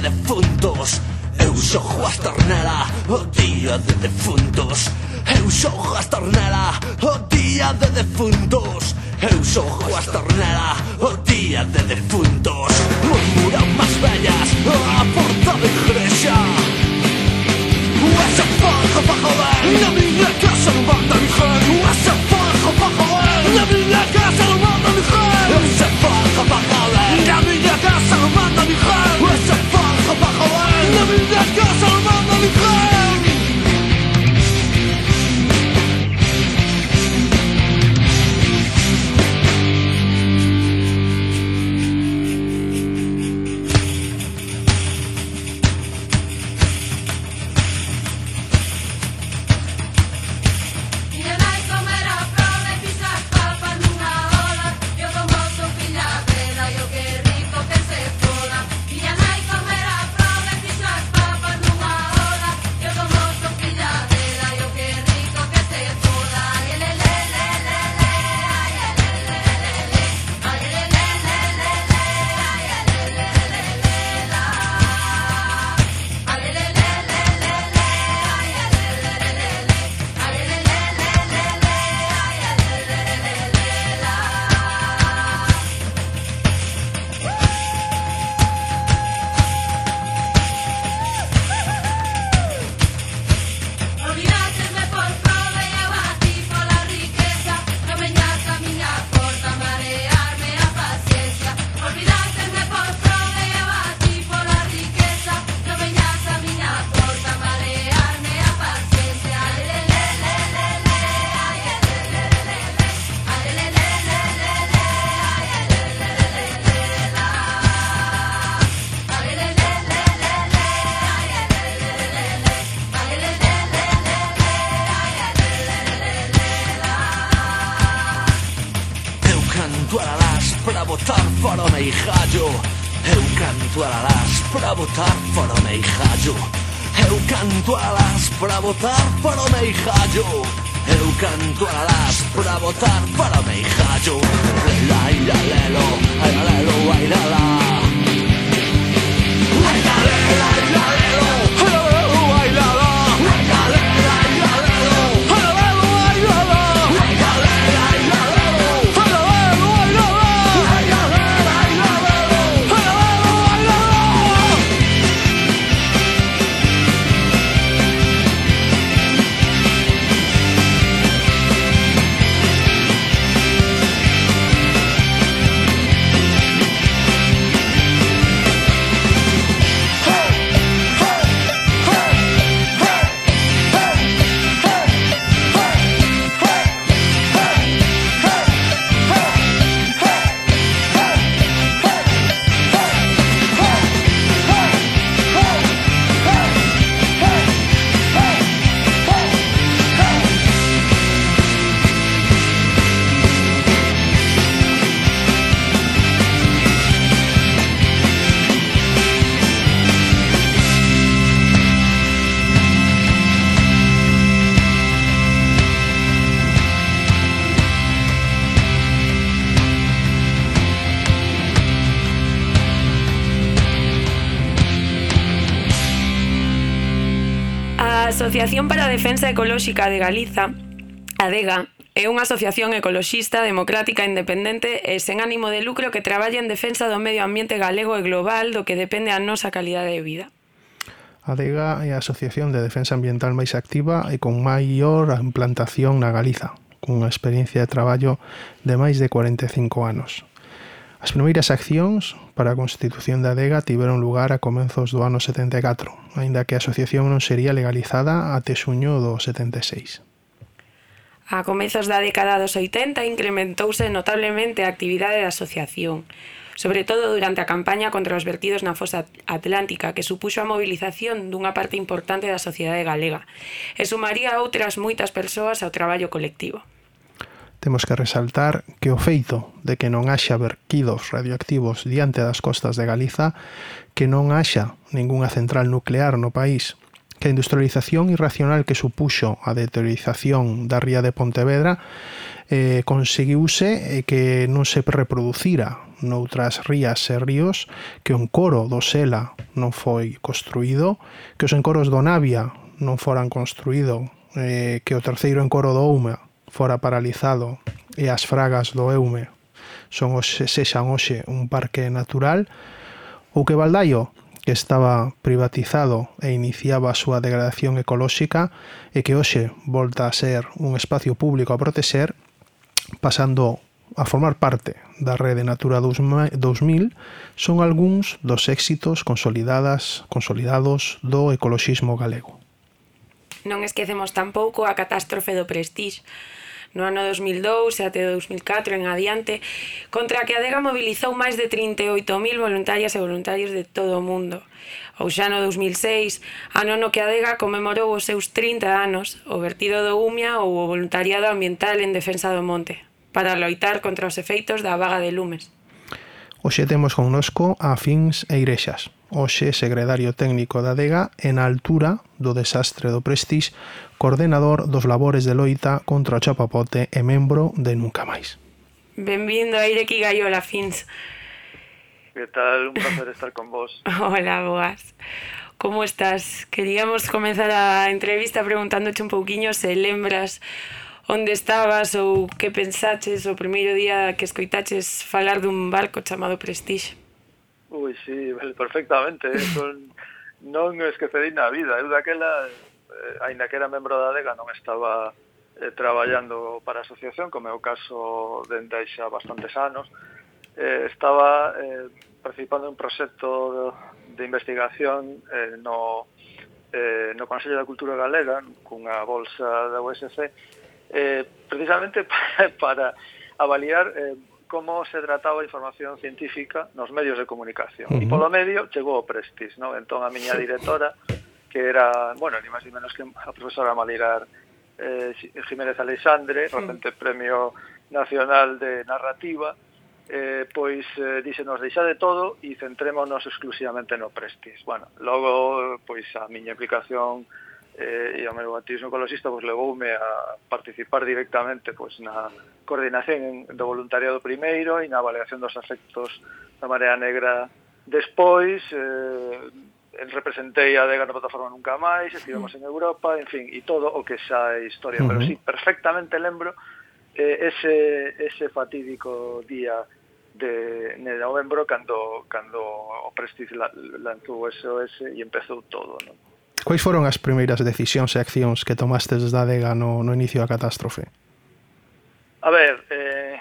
de defuntos. Eu sóc Juas Tornela, o dia de defuntos. Eu sóc Juas Tornela, o dia de defuntos. Eu sóc Juas Tornela, o dia de defuntos. Murmuran más bellas a porta de iglesia Asociación para a Defensa Ecolóxica de Galiza, ADEGA, É unha asociación ecoloxista, democrática, independente e sen ánimo de lucro que traballa en defensa do medio ambiente galego e global do que depende a nosa calidade de vida. ADEGA é a Asociación de Defensa Ambiental máis activa e con maior implantación na Galiza, cunha experiencia de traballo de máis de 45 anos. As primeiras accións para a constitución da adega tiveron lugar a comenzos do ano 74, aínda que a asociación non sería legalizada até xuño do 76. A comezos da década dos 80 incrementouse notablemente a actividade da asociación, sobre todo durante a campaña contra os vertidos na fosa atlántica que supuxo a movilización dunha parte importante da sociedade galega e sumaría a outras moitas persoas ao traballo colectivo. Temos que resaltar que o feito de que non haxa verquidos radioactivos diante das costas de Galiza, que non haxa ningunha central nuclear no país, que a industrialización irracional que supuxo a deteriorización da ría de Pontevedra eh, conseguiuse eh, que non se reproducira noutras rías e ríos, que o encoro do Sela non foi construído, que os encoros do Navia non foran construído, eh, que o terceiro encoro do Ouma fora paralizado e as fragas do Eume son os, sexan hoxe un parque natural, ou que Valdaio, que estaba privatizado e iniciaba a súa degradación ecolóxica e que hoxe volta a ser un espacio público a proteser, pasando a formar parte da rede Natura 2000 son algúns dos éxitos consolidadas consolidados do ecoloxismo galego. Non esquecemos tampouco a catástrofe do Prestige, no ano 2002 e até 2004 en adiante, contra a que a Dega mobilizou máis de 38.000 voluntarias e voluntarios de todo o mundo. Ou xa no 2006, ano no que a Dega conmemorou os seus 30 anos, o vertido do Umia ou o voluntariado ambiental en defensa do monte, para loitar contra os efeitos da vaga de lumes. Hoxe temos connosco a Fins e Irexas, hoxe secretario técnico da DEGA en altura do desastre do Prestige, coordenador dos labores de loita contra o chapapote e membro de Nunca Máis. Benvindo a Ireki Gaiola, Fins. Que tal? Un placer estar con vos. Hola, boas. Como estás? Queríamos comenzar a entrevista preguntándoche un pouquiño se lembras onde estabas ou que pensaches o primeiro día que escoitaches falar dun barco chamado Prestige? Ui, sí, perfectamente. Son, non esquecerei na vida. Eu daquela, eh, aínda que era membro da DEGA, non estaba eh, traballando para a asociación, como é o caso dende aí xa bastantes anos. Eh, estaba eh, participando en un proxecto de, de investigación eh, no, eh, no Consello da Cultura Galega, cunha bolsa da USC, eh, precisamente para avaliar eh, como se trataba a información científica nos medios de comunicación. Uh -huh. E polo medio chegou o Prestige, non? Entón a miña directora, que era, bueno, ni máis ni menos que a profesora Malirar eh, Jiménez Alexandre, sí. recente Premio Nacional de Narrativa, eh, pois eh, díxenos deixa de todo e centrémonos exclusivamente no Prestige. Bueno, logo, pois a miña implicación eh, e o meu activismo ecologista pois, levoume a participar directamente pois, na coordinación do voluntariado primeiro e na avaliación dos afectos da Marea Negra despois, eh, representei a Dega na plataforma Nunca Máis, estivemos en Europa, en fin, e todo o que xa é historia, uh -huh. pero sí, perfectamente lembro eh, ese, ese fatídico día de, de novembro cando, cando o Prestige lanzou SOS e empezou todo, non? Quais foron as primeiras decisións e accións que tomastes desde a adega no, no inicio da catástrofe? A ver, eh,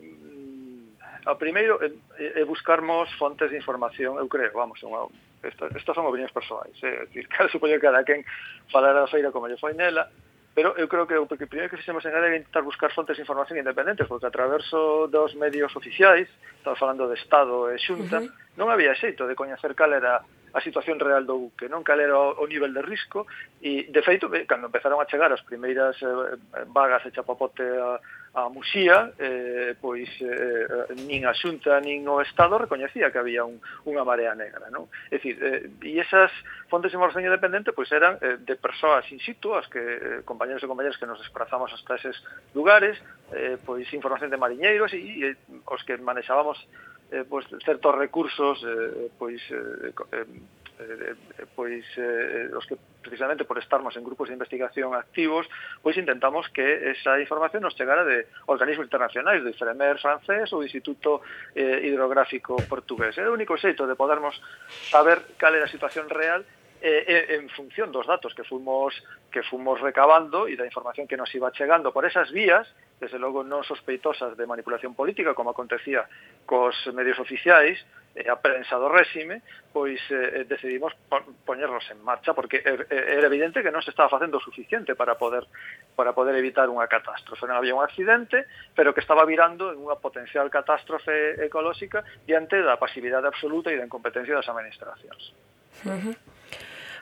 mm, o primeiro é, é buscarmos fontes de información, eu creo, vamos, unha, esta, estas son opinións persoais, é, eh? dicir, cada supoño que cada quen falará da feira como lle foi nela, pero eu creo que o que primeiro que fixemos en Galicia é intentar buscar fontes de información independentes, porque a traverso dos medios oficiais, estamos falando de Estado e Xunta, uh -huh. non había xeito de coñecer cal era a situación real do buque, non cal era o, o nivel de risco e de feito cando empezaron a chegar as primeiras eh, vagas e chapapote a, a Muxía, eh, pois eh, eh, nin a Xunta nin o Estado recoñecía que había un, unha marea negra, non? É dicir, eh, e esas fontes de información independente pois eran eh, de persoas in situ, as que eh, compañeros e compañeras que nos desplazamos hasta eses lugares, eh, pois información de mariñeiros e, e os que manexábamos eh, pois, certos recursos eh, pois eh, eh, eh, eh, pois eh, os que precisamente por estarmos en grupos de investigación activos, pois intentamos que esa información nos chegara de organismos internacionais, do IFREMER francés ou do Instituto eh, Hidrográfico Portugués. É o único xeito de podermos saber cal é a situación real Eh, eh, en función dos datos que fomos que fomos recabando e da información que nos iba chegando por esas vías, desde logo non sospeitosas de manipulación política, como acontecía cos medios oficiais, eh, a prensa do réxime, pois eh, decidimos poñernos en marcha, porque er, eh, era evidente que non se estaba facendo o suficiente para poder para poder evitar unha catástrofe. Non había un accidente, pero que estaba virando en unha potencial catástrofe ecolóxica diante da pasividade absoluta e da incompetencia das administracións. Uh -huh.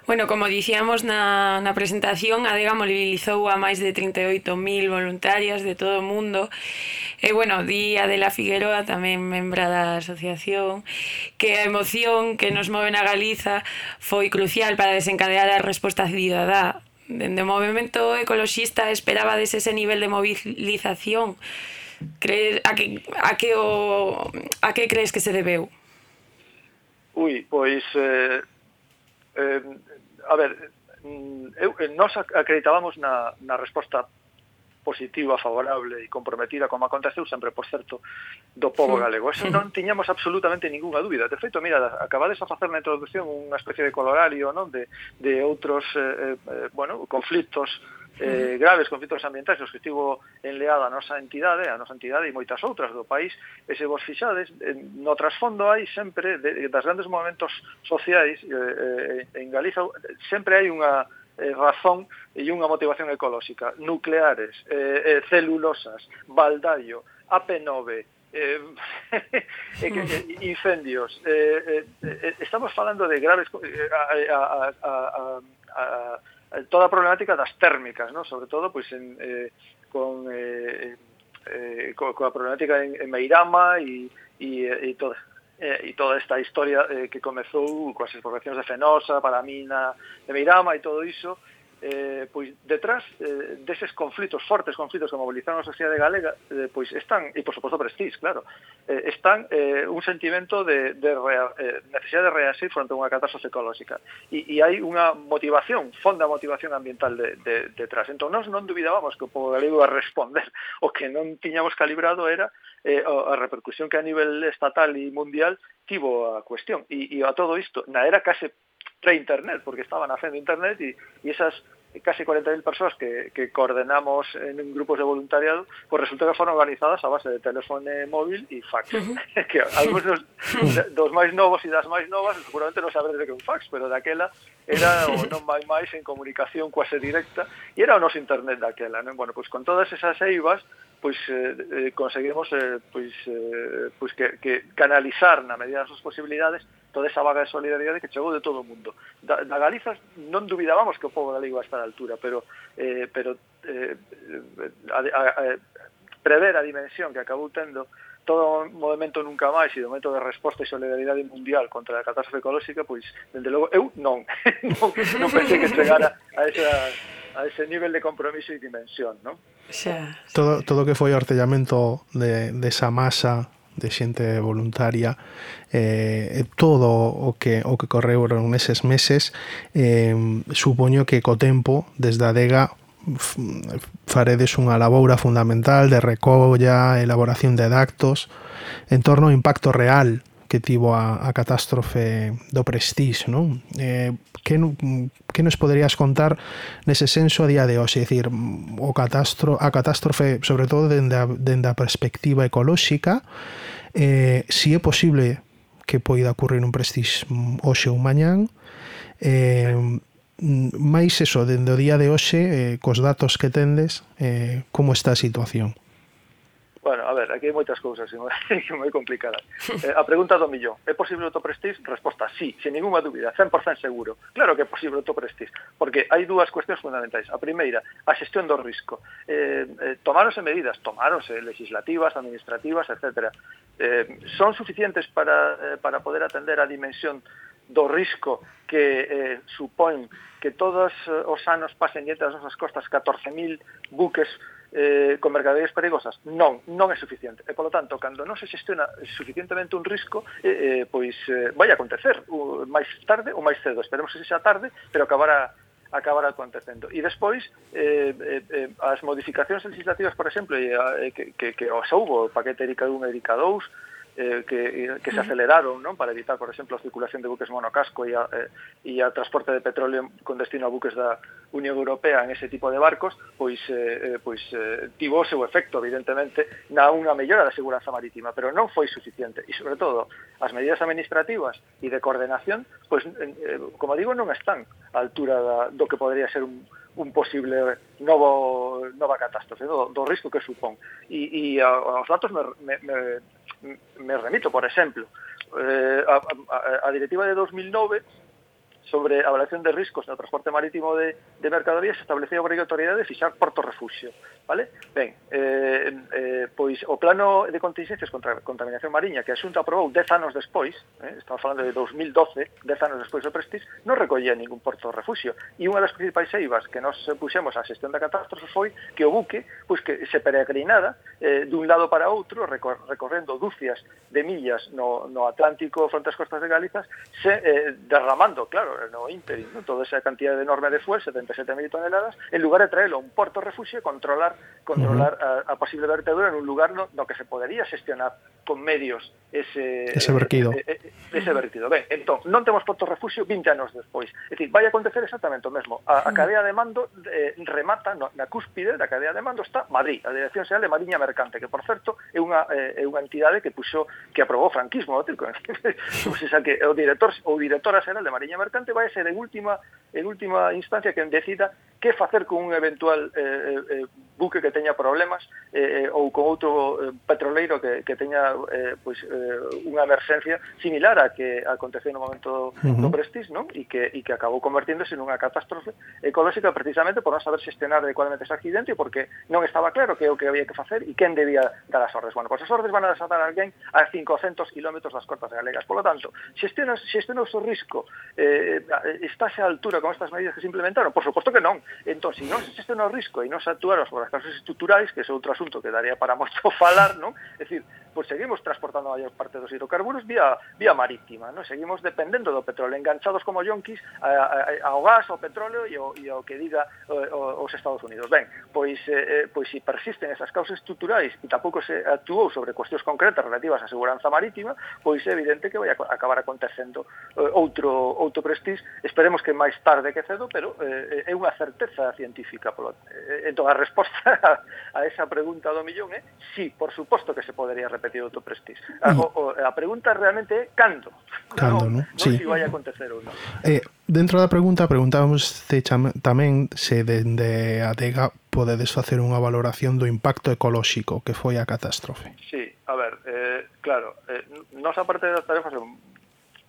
Bueno, como dicíamos na, na presentación, ADEGA mobilizou a máis de 38.000 voluntarias de todo o mundo. E, bueno, di Adela Figueroa, tamén membra da asociación, que a emoción que nos move na Galiza foi crucial para desencadear a resposta cidadá. Dende o movimento ecologista esperaba dese ese nivel de mobilización. Creer, a, que, a, que o, a que crees que se debeu? Ui, pois... Eh, eh, a ver, mm, eu, eh, nós acreditábamos na, na resposta positiva, favorable e comprometida como aconteceu sempre, por certo, do povo galego. Eso non tiñamos absolutamente ningunha dúbida. De feito, mira, acabades a facer na introducción unha especie de colorario, non, de de outros eh, eh, eh bueno, conflitos eh, graves conflitos ambientais aos que estivo enleada a nosa entidade, a nosa entidade e moitas outras do país, e se vos fixades, no trasfondo hai sempre, de, das grandes movimentos sociais eh, eh, en Galiza, sempre hai unha eh, razón e unha motivación ecolóxica. Nucleares, eh, eh, celulosas, baldallo, AP9, eh, eh, eh, incendios. Eh, eh, eh, estamos falando de graves... Eh, a, a, a, a, a Eh, toda a problemática das térmicas, ¿no? sobre todo pois, en, eh, con, eh, eh, co, coa problemática en, en Meirama e, e, e, toda, eh, e toda esta historia eh, que comezou coas exploracións de Fenosa, para a mina de Meirama e todo iso, eh, pois detrás eh, deses conflitos, fortes conflitos que mobilizaron a sociedade galega, eh, pois están, e por suposto prestís, claro, eh, están eh, un sentimento de, de rea, eh, necesidade de reasir fronte a unha catástrofe ecolóxica. E, e hai unha motivación, fonda motivación ambiental de, de, detrás. Entón, nós non duvidábamos que o povo galego a responder. O que non tiñamos calibrado era eh, a repercusión que a nivel estatal e mundial tivo a cuestión. E, e a todo isto, na era case pre-internet, porque estaban haciendo internet e, e esas casi 40.000 persoas que, que coordenamos en grupos de voluntariado, pues resulta que foron organizadas a base de teléfono móvil e fax. Uh -huh. que algúns dos, dos máis novos e das máis novas seguramente non sabedes de que un fax, pero daquela era o non vai máis en comunicación quase directa e era o noso internet daquela. Non? Bueno, pois con todas esas eivas pois eh, eh, conseguimos eh, pois, eh, pois que, que canalizar na medida das súas posibilidades toda esa vaga de solidaridade que chegou de todo o mundo. Da, da Galiza non dubidábamos que o povo galego iba a estar a altura, pero eh, pero eh, eh, a, a, a, prever a dimensión que acabou tendo todo o movimento nunca máis e do momento de resposta e solidaridade mundial contra a catástrofe ecolóxica, pois, dende logo, eu non, non, non pensei que chegara a, esa, a ese nivel de compromiso e dimensión, non? Xa. Todo, todo que foi o artellamento de, de esa masa de xente voluntaria eh, todo o que o que correu eses meses eh, supoño que co tempo desde a adega faredes unha laboura fundamental de recolla, elaboración de datos en torno ao impacto real que tivo a, a catástrofe do Prestige, non? Eh, que, que nos poderías contar nese senso a día de hoxe? É dicir, o catastro, a catástrofe, sobre todo dende a, dende a perspectiva ecolóxica, eh, si é posible que poida ocurrir un Prestige hoxe ou mañán, eh, máis eso, dende o día de hoxe, eh, cos datos que tendes, eh, como está a situación? Bueno, a ver, aquí hai moitas cousas moi complicadas. Eh, a pregunta do millón, é posible autoprestige? Resposta, sí, sin ninguna dúbida, 100% seguro. Claro que é posible autoprestige, porque hai dúas cuestións fundamentais. A primeira, a xestión do risco. Eh, eh, tomáronse medidas, tomáronse legislativas, administrativas, etc. Eh, son suficientes para, eh, para poder atender a dimensión do risco que eh, supón que todos eh, os anos pasen diante das nosas costas 14.000 buques eh, con mercaderías perigosas? Non, non é suficiente. E, polo tanto, cando non se xestiona suficientemente un risco, eh, eh, pois eh, vai acontecer uh, máis tarde ou máis cedo. Esperemos que sexa tarde, pero acabará acabará acontecendo. E despois, eh, eh, eh as modificacións legislativas, por exemplo, eh, que, que, que os houbo, o paquete Erika 1 e Erika 2, eh, que, que se aceleraron non para evitar, por exemplo, a circulación de buques monocasco e a, eh, e a transporte de petróleo con destino a buques da Unión Europea en ese tipo de barcos, pois eh, pois eh, eh tivo o seu efecto, evidentemente, na unha mellora da seguranza marítima, pero non foi suficiente. E, sobre todo, as medidas administrativas e de coordenación, pois, eh, como digo, non están á altura da, do que podría ser un, un posible novo nova catástrofe, do, do risco que supón. E, e aos datos me, me, me me remito, por exemplo, eh, a, a, a directiva de 2009 sobre a evaluación de riscos no transporte marítimo de, de mercadorías establecía a obrigatoriedade de fixar porto refugio. Vale? Ben, eh, eh, pois o plano de contingencias contra a contaminación mariña que a Xunta aprobou 10 anos despois, eh, estamos falando de 2012, 10 anos despois do Prestige, non recollía ningún porto refugio. E unha das principais eivas que nos puxemos á xestión da catástrofe foi que o buque pois que se peregrinada eh, dun lado para outro, recor recorrendo dúcias de millas no, no Atlántico fronte ás costas de Galiza, se, eh, derramando, claro, no, ínterin, ¿no? toda esa cantidad enorme de fuel, 77.000 toneladas, en lugar de traerlo a un puerto refugio y controlar, controlar uh -huh. a, a, posible vertedura en un lugar no, no, que se podría gestionar con medios ese, ese vertido. Ese, ese vertido. Ben, entón, non temos porto refugio 20 anos despois. É dicir, vai acontecer exactamente o mesmo. A, a mm. cadea de mando eh, remata no, na cúspide da cadea de mando está Madrid, a Dirección Xeral de Mariña Mercante, que por certo é unha eh, é unha entidade que puxo que aprobou o franquismo, o sea, que o director ou directora xeral de Mariña Mercante importante vai ser en última en última instancia quen decida que facer con un eventual eh, eh, eh buque que teña problemas eh, eh, ou con outro eh, petroleiro que, que teña eh, pois, eh, unha emerxencia similar a que aconteceu no momento do, uh -huh. do Prestige non? E, que, e que acabou convertiéndose nunha catástrofe ecolóxica precisamente por non saber xestionar adecuadamente ese accidente porque non estaba claro que é o que había que facer e quen debía dar as ordes. Bueno, pois as ordes van a desatar alguén a 500 km das costas galegas. Por lo tanto, xestionas, xestionas o risco eh, eh estáse a altura con estas medidas que se implementaron? Por suposto que non. Entón, se non se xestiona o risco e non se actuaron sobre das causas estructurais, que é outro asunto que daría para moito falar, non? É dicir, pois seguimos transportando a maior parte dos hidrocarburos vía vía marítima, non? Seguimos dependendo do petróleo, enganchados como yonquis ao gas, ao petróleo e ao, e ao que diga o, o, os Estados Unidos. Ben, pois eh, eh pois se si persisten esas causas estruturais e tampouco se actuou sobre cuestións concretas relativas á seguranza marítima, pois é evidente que vai a acabar acontecendo eh, outro outro prestige, esperemos que máis tarde que cedo, pero eh, eh, é unha certeza científica, polo, eh, entón a resposta esa, a esa pregunta do millón é eh? sí, por suposto que se podería repetir outro Prestige. A, ah, mm. o, a pregunta realmente é cando. Cando, non? Non sí. si vai a acontecer ou non. Eh, dentro da pregunta preguntábamos tamén se dende a DEGA podedes facer unha valoración do impacto ecolóxico que foi a catástrofe. Sí, a ver, eh, claro, eh, nosa parte das tarefas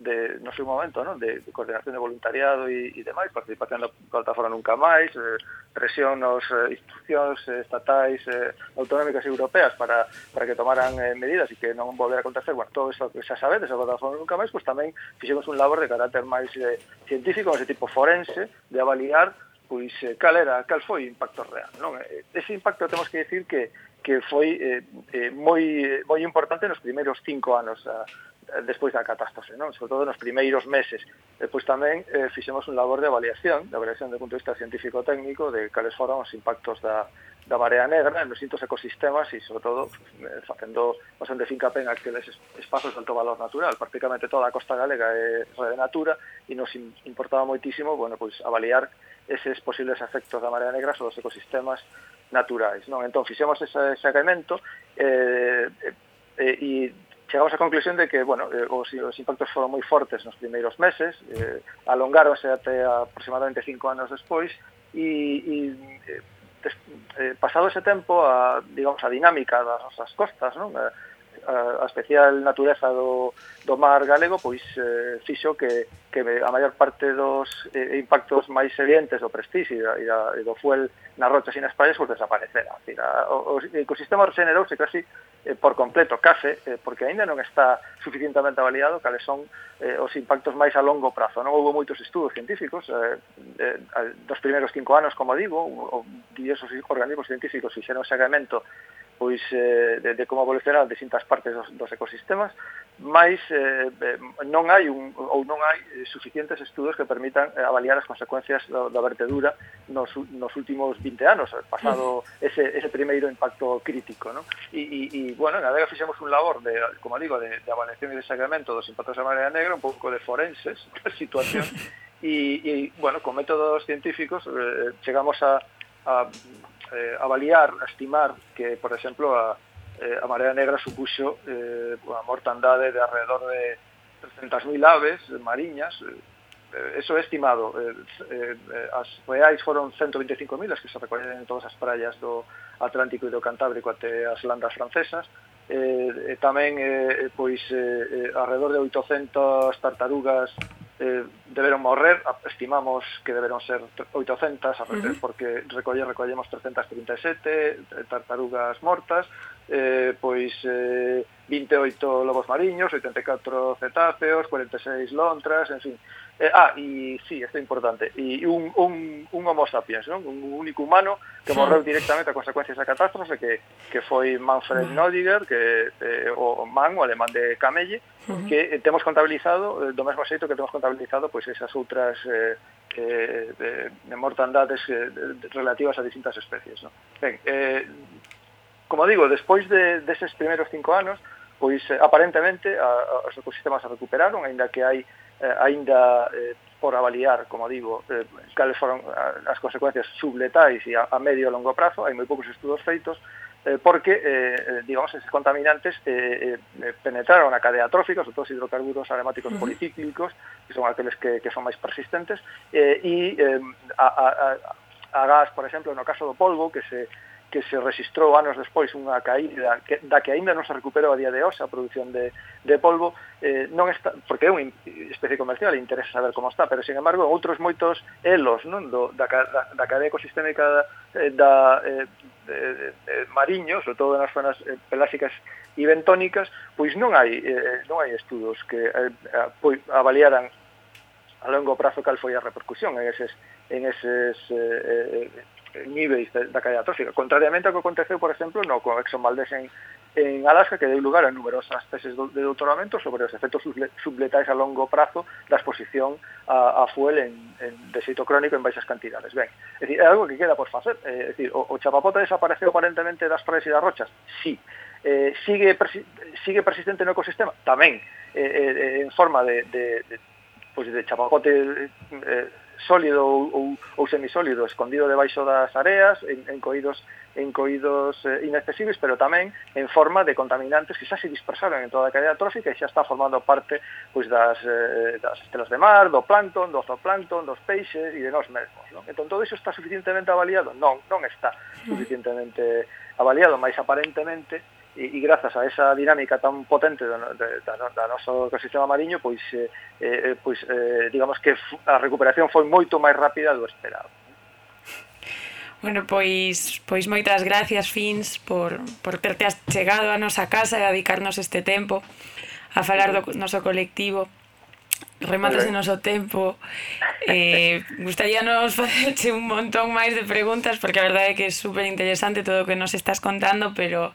de no seu momento, non, de, de coordinación de voluntariado e, e demais, participación da plataforma Nunca Máis, eh, presión nos eh, institucións eh, estatais, eh, autonómicas e europeas para, para que tomaran eh, medidas e que non volver a acontecer, bueno, todo isto que xa sabedes, a plataforma Nunca Máis, pois tamén fixemos un labor de carácter máis eh, científico, ese tipo forense, de avaliar pois eh, cal era, cal foi o impacto real, non? Ese impacto temos que decir que que foi eh, eh, moi eh, moi importante nos primeiros cinco anos a, Eh, despois da catástrofe, non? Sobre todo nos primeiros meses. Depois tamén eh, fixemos un labor de avaliación, de avaliación do punto de vista científico-técnico, de cales foron os impactos da, da marea negra nos distintos ecosistemas e, sobre todo, eh, facendo bastante fincape en aqueles espazos de alto valor natural. Prácticamente toda a costa galega é rede natura e nos importaba moitísimo, bueno, pois, avaliar eses posibles efectos da marea negra sobre os ecosistemas naturais. Non? Entón, fixemos ese sacamento eh, eh, eh e chegamos á conclusión de que, bueno, eh, os, os impactos foron moi fortes nos primeiros meses, eh, alongáronse até aproximadamente cinco anos despois, e, e eh, des, eh, pasado ese tempo, a, digamos, a dinámica das nosas costas, non? Eh, a, a especial natureza do, do mar galego pois eh, fixo que, que a maior parte dos eh, impactos máis evidentes do prestixio e, da, e do fuel nas rochas e nas praias pois desaparecera. Decir, a, o, o ecosistema regenerouse casi eh, por completo, case, eh, porque aínda non está suficientemente avaliado cales son eh, os impactos máis a longo prazo. Non houve moitos estudos científicos eh, eh, dos primeiros cinco anos, como digo, diversos organismos científicos fixeron o pois eh, de, de como evolucionan distintas partes dos, dos ecosistemas, máis eh, eh, non hai un, ou non hai eh, suficientes estudos que permitan eh, avaliar as consecuencias da, da vertedura nos, nos últimos 20 anos, pasado ese, ese primeiro impacto crítico. Non? E, e, e, bueno, na Vega fixemos un labor, de, como digo, de, de avaliación e de sacramento dos impactos da marea negra, un pouco de forenses, de situación, e, e bueno, con métodos científicos eh, chegamos a, a eh, avaliar, a estimar que, por exemplo, a, eh, a marea negra supuxo eh, a mortandade de alrededor de 300.000 aves mariñas, eh, eso é estimado. Eh, eh, as reais foron 125.000 as que se recollen en todas as praias do Atlántico e do Cantábrico até as landas francesas, eh, e tamén eh, eh pois eh, eh, alrededor de 800 tartarugas eh, deberon morrer, estimamos que deberon ser 800, uh -huh. porque recolle, recollemos 337 eh, tartarugas mortas, eh, pois eh, 28 lobos mariños, 84 cetáceos, 46 lontras, en fin, Eh, ah, e sí, isto é importante. E un, un, un homo sapiens, non? un único humano que sí. morreu directamente a consecuencia desa catástrofe que, que foi Manfred mm. Nodiger, que eh, o man, o alemán de Camelle, uh -huh. que eh, temos contabilizado, eh, do mesmo xeito que temos contabilizado pois esas outras eh, eh, de, de mortandades eh, de, relativas a distintas especies. Non? Ben, eh, como digo, despois de, deses primeiros cinco anos, pois eh, aparentemente a, a, os ecosistemas se recuperaron, aínda que hai eh, aínda eh, por avaliar, como digo, eh, cales foron as consecuencias subletais e a, a medio e longo prazo, hai moi poucos estudos feitos, eh, porque, eh, eh digamos, eses contaminantes eh, eh, penetraron a cadea trófica, sobre todo os hidrocarburos aromáticos uh -huh. policíclicos, que son aqueles que, que son máis persistentes, eh, e eh, a, a, a, a gas, por exemplo, no caso do polvo, que se que se registrou anos despois unha caída que, da que aínda non se recuperou a día de hoxe a produción de, de polvo eh, non está, porque é unha especie comercial e interesa saber como está, pero sin embargo outros moitos elos non? Do, da, da, da cadea ecosistémica da, da eh, de, de, de, mariño, sobre todo nas zonas eh, pelásicas e bentónicas pois non hai, eh, non hai estudos que eh, pois, avaliaran a longo prazo cal foi a repercusión en eses, en eses eh, eh, níveis da caída trófica. Contrariamente ao que aconteceu, por exemplo, no con Exxon Valdez en, en Alaska, que deu lugar a numerosas teses de doutoramento sobre os efectos subletais a longo prazo da exposición a, a fuel en, en, de xeito crónico en baixas cantidades. Ben, é, dicir, é algo que queda por facer. Eh, é, é dicir, o, o chapapote desapareceu aparentemente das praias e das rochas? Sí. Eh, sigue, persi sigue persistente no ecosistema? Tamén. Eh, eh, en forma de, de, de, pues de chapapote... Eh, eh sólido ou, ou, ou semisólido escondido debaixo das areas, en, en coídos en coídos eh, inaccesibles, pero tamén en forma de contaminantes que xa se dispersaron en toda a cadea trófica e xa está formando parte pois, das, eh, das estelas de mar, do plancton, do zooplancton, dos peixes e de nós mesmos. Non? Entón, todo iso está suficientemente avaliado? Non, non está mm. suficientemente avaliado, mas aparentemente e, e grazas a esa dinámica tan potente do, de, da, da noso ecosistema mariño, pois, eh, pois eh, digamos que a recuperación foi moito máis rápida do esperado. Bueno, pois, pois moitas gracias, Fins, por, por terte chegado a nosa casa e dedicarnos este tempo a falar do noso colectivo remátase noso tempo. Eh, gustaríanos facerche un montón máis de preguntas porque a verdade é que é super interesante todo o que nos estás contando pero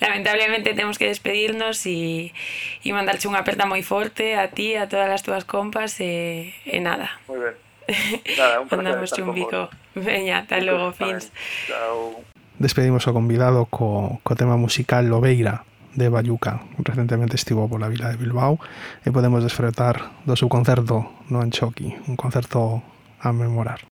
lamentablemente temos que despedirnos e, e mandarche unha aperta moi forte a ti, a todas as túas compas e, e nada. Moi ben. Nada, un mandamos un bico veña, tal logo, fins. Chao. despedimos o convidado co, co tema musical Lobeira. De Bayuca. Recentemente estivo pola vila de Bilbao e podemos desfrutar do seu concerto no Anchoqui, un concerto a memorar.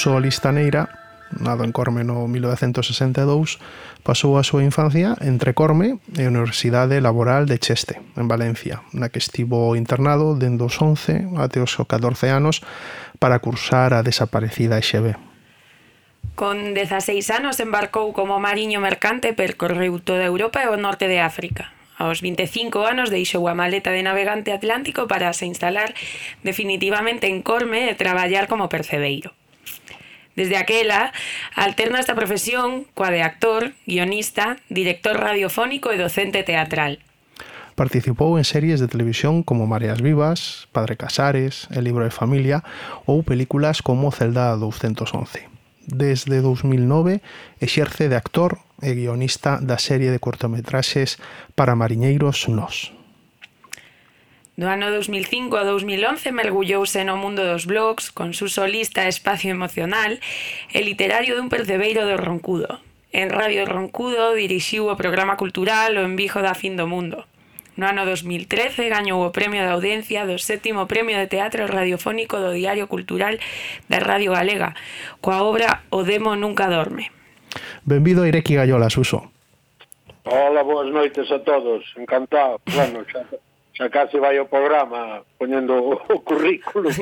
Suso Listaneira, nado en Corme no 1962, pasou a súa infancia entre Corme e a Universidade Laboral de Cheste, en Valencia, na que estivo internado dende os 11 até os 14 anos para cursar a desaparecida XB. Con 16 anos embarcou como mariño mercante percorreu toda Europa e o norte de África. Aos 25 anos deixou a maleta de navegante atlántico para se instalar definitivamente en Corme e traballar como percebeiro. Desde aquela, alterna esta profesión coa de actor, guionista, director radiofónico e docente teatral. Participou en series de televisión como Mareas Vivas, Padre Casares, El Libro de Familia ou películas como Celda 211. Desde 2009 exerce de actor e guionista da serie de cortometraxes Para Mariñeiros Nos. Do ano 2005 a 2011 mergullouse no mundo dos blogs con su solista Espacio Emocional e literario dun percebeiro do Roncudo. En Radio Roncudo dirixiu o programa cultural O Envijo da Fin do Mundo. No ano 2013 gañou o Premio da Audiencia do sétimo Premio de Teatro Radiofónico do Diario Cultural da Radio Galega, coa obra O Demo Nunca Dorme. Benvido a Ireki Gallola, Suso. Hola, boas noites a todos. Encantado. Bueno, xa, xa case vai o programa poñendo o currículo.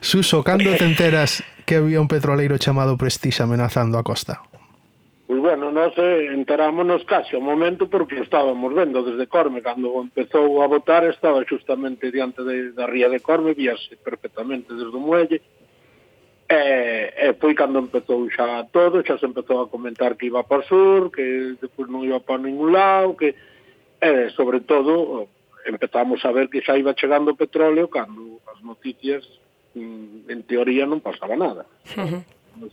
Suso, cando te enteras que había un petroleiro chamado Prestige amenazando a costa? Pois bueno, nós eh, enterámonos casi ao momento porque estábamos vendo desde Corme, cando empezou a votar estaba justamente diante de, da ría de Corme, víase perfectamente desde o muelle, e, e foi cando empezou xa todo, xa se empezou a comentar que iba para o sur, que depois non iba para ningún lado, que e, sobre todo, empezamos a ver que xa iba chegando petróleo cando as noticias, mm, en teoría, non pasaba nada. Uh -huh.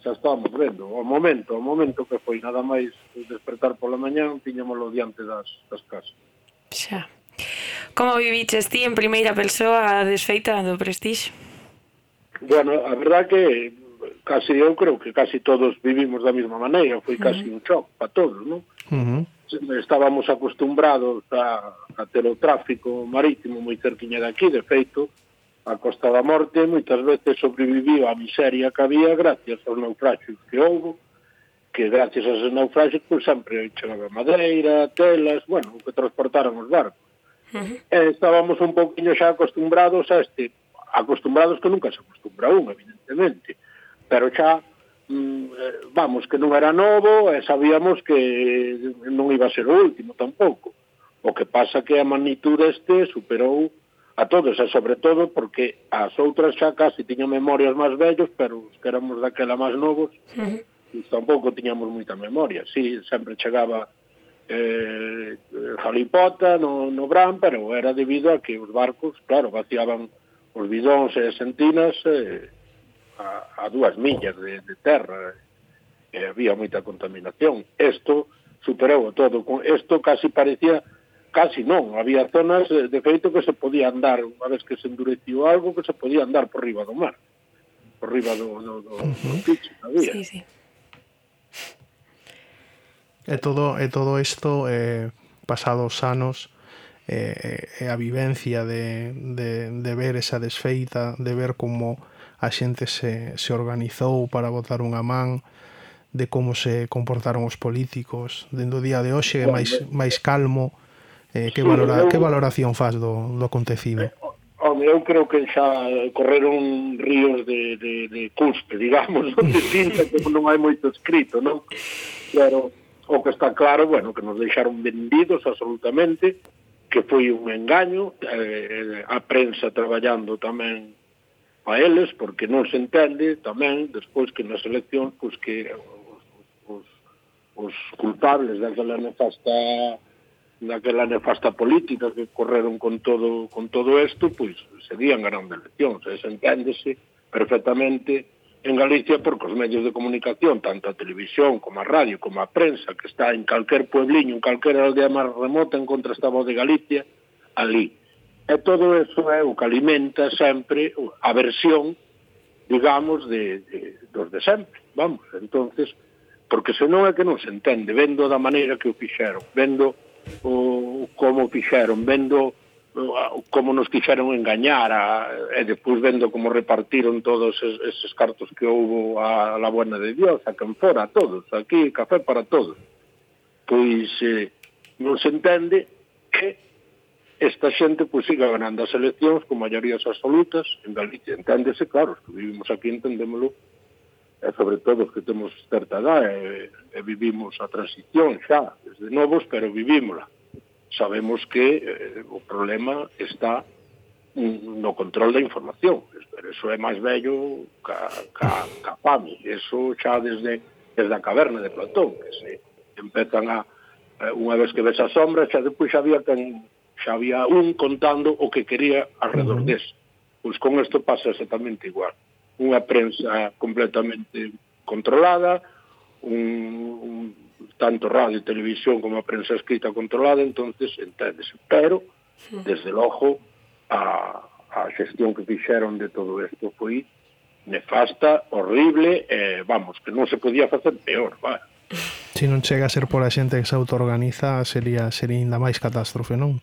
Xa estábamos vendo. Ao momento, ao momento que foi nada máis despertar pola mañán, tiñámoslo diante das, das casas. Xa. Como viviches ti en primeira persoa a desfeita do Prestige? Bueno, a verdad que casi eu creo que casi todos vivimos da mesma maneira, foi casi uh -huh. un shock para todos, non? Uh -huh estábamos acostumbrados a, a ter o tráfico marítimo moi cerquiña daqui, de feito, a Costa da Morte moitas veces sobreviviu a miseria que había gracias aos naufragios que houve, que gracias aos naufragios pues, pois, sempre chegaba madeira, telas, bueno, que transportaron os barcos. Uh -huh. E estábamos un poquinho xa acostumbrados a este, acostumbrados que nunca se acostumbra un, evidentemente, pero xa Mm, eh, vamos, que non era novo e sabíamos que non iba a ser o último tampouco. O que pasa que a magnitude este superou a todos, e sobre todo porque as outras xa casi tiñan memorias máis vellos, pero os que éramos daquela máis novos, uh -huh. tampouco tiñamos moita memoria. Si, sí, sempre chegaba eh, jalipota no, no Bran, pero era debido a que os barcos, claro, vaciaban os bidóns e as sentinas, eh, a, a dúas millas de, de terra e había moita contaminación. Isto superou todo. Isto casi parecía casi non, había zonas eh, de feito que se podía andar, unha vez que se endureciu algo, que se podía andar por riba do mar, por riba do, do, do, uh -huh. do picho, había. Sí, sí. E todo, e todo isto eh, pasados anos eh, e a vivencia de, de, de ver esa desfeita, de ver como a xente se, se organizou para botar unha man de como se comportaron os políticos dentro do día de hoxe é máis, máis calmo eh, que, valora, que valoración faz do, do acontecido? Eh, home, eu creo que xa correron ríos de, de, de cuspe, digamos, onde tinta que non hai moito escrito, non? Pero o que está claro, bueno, que nos deixaron vendidos absolutamente, que foi un engaño, eh, eh a prensa traballando tamén a eles, porque non se entende tamén despois que nas eleccións pois que os, os, os culpables daquela nefasta daquela nefasta política que correron con todo con todo isto, pois serían grandes eleccións, e se enténdese perfectamente en Galicia porque os medios de comunicación, tanto a televisión como a radio, como a prensa, que está en calquer puebliño, en calquer aldea máis remota, en contra esta voz de Galicia, ali E todo eso é o que alimenta sempre a versión, digamos, de, de, dos de sempre. Vamos, entonces, porque senón é que non se entende, vendo da maneira que o fixeron, vendo o, como o fixeron, vendo o, como nos quixeron engañar a, e depois vendo como repartiron todos es, eses cartos que houbo a, a la buena de Dios, a quen fora, a todos, aquí, café para todos. Pois eh, non se entende que esta xente pois, pues, siga ganando as eleccións con maiorías absolutas en Galicia. Enténdese, claro, os que vivimos aquí entendémolo, e sobre todo os que temos certa edad e, e vivimos a transición xa, desde novos, pero vivímola. Sabemos que eh, o problema está no control da información, pero eso é máis bello ca, ca, ca PAMI, eso xa desde, desde a caverna de Platón, que se empezan a, eh, unha vez que ves a sombra, xa depois xa había quen xa había un contando o que quería alrededor uh -huh. dese. Pois con isto pasa exactamente igual. Unha prensa completamente controlada, un, un tanto radio e televisión como a prensa escrita controlada, entonces enténdese. Pero, desde logo, a, a xestión que fixeron de todo isto foi nefasta, horrible, eh, vamos, que non se podía facer peor, va. Se non chega a ser por a xente que se autoorganiza, sería, sería ainda máis catástrofe, non?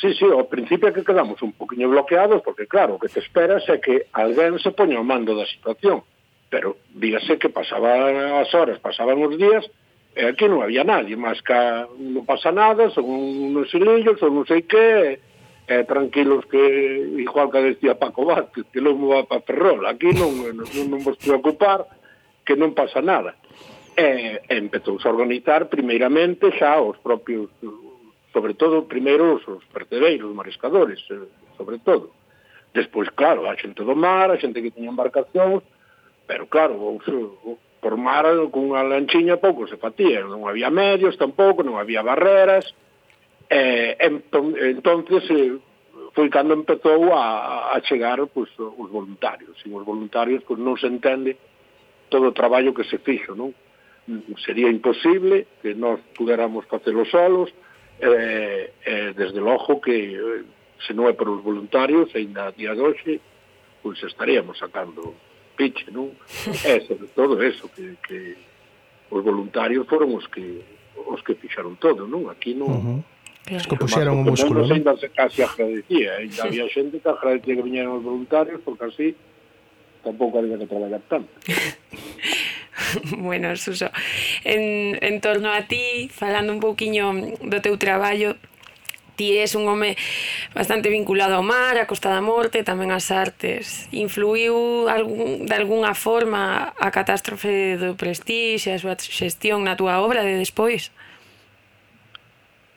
Sí, sí, ao principio que quedamos un poquinho bloqueados, porque claro, o que te esperas é que alguén se poña o mando da situación, pero dígase que pasaban as horas, pasaban os días, e aquí non había nadie, máis que non pasa nada, son unos silillos, son non sei que, eh, tranquilos que igual que decía Paco Vázquez, que non va para Ferrol, aquí non, non, non vos preocupar que non pasa nada. E, e empezou a organizar primeiramente xa os propios sobre todo, primeiro, os, percebeiros, os mariscadores, eh, sobre todo. Despois, claro, a xente do mar, a xente que tiña embarcacións, pero claro, os, por mar cunha lanchiña pouco se fatía, non había medios tampouco, non había barreras, eh, entón, entonces eh, foi cando empezou a, a chegar pues, os voluntarios, sin os voluntarios pues, non se entende todo o traballo que se fixo, non? Sería imposible que nós puderamos facelo solos, eh, eh, desde logo que eh, se non é por os voluntarios ainda a día de hoxe pois estaríamos sacando piche non? É sobre todo eso que, que os voluntarios foron os que os que fixaron todo, non? Aquí non uh -huh. Claro. Os que puxeron o músculo, non? Ainda se casi agradecía, eh? ainda sí. había xente que agradecía que viñeran os voluntarios porque así tampouco había que traballar tanto. bueno, Suso, en, en torno a ti, falando un pouquiño do teu traballo, ti és un home bastante vinculado ao mar, a Costa da Morte, tamén ás artes. Influiu algún, de alguna forma a catástrofe do Prestige, a súa xestión na túa obra de despois?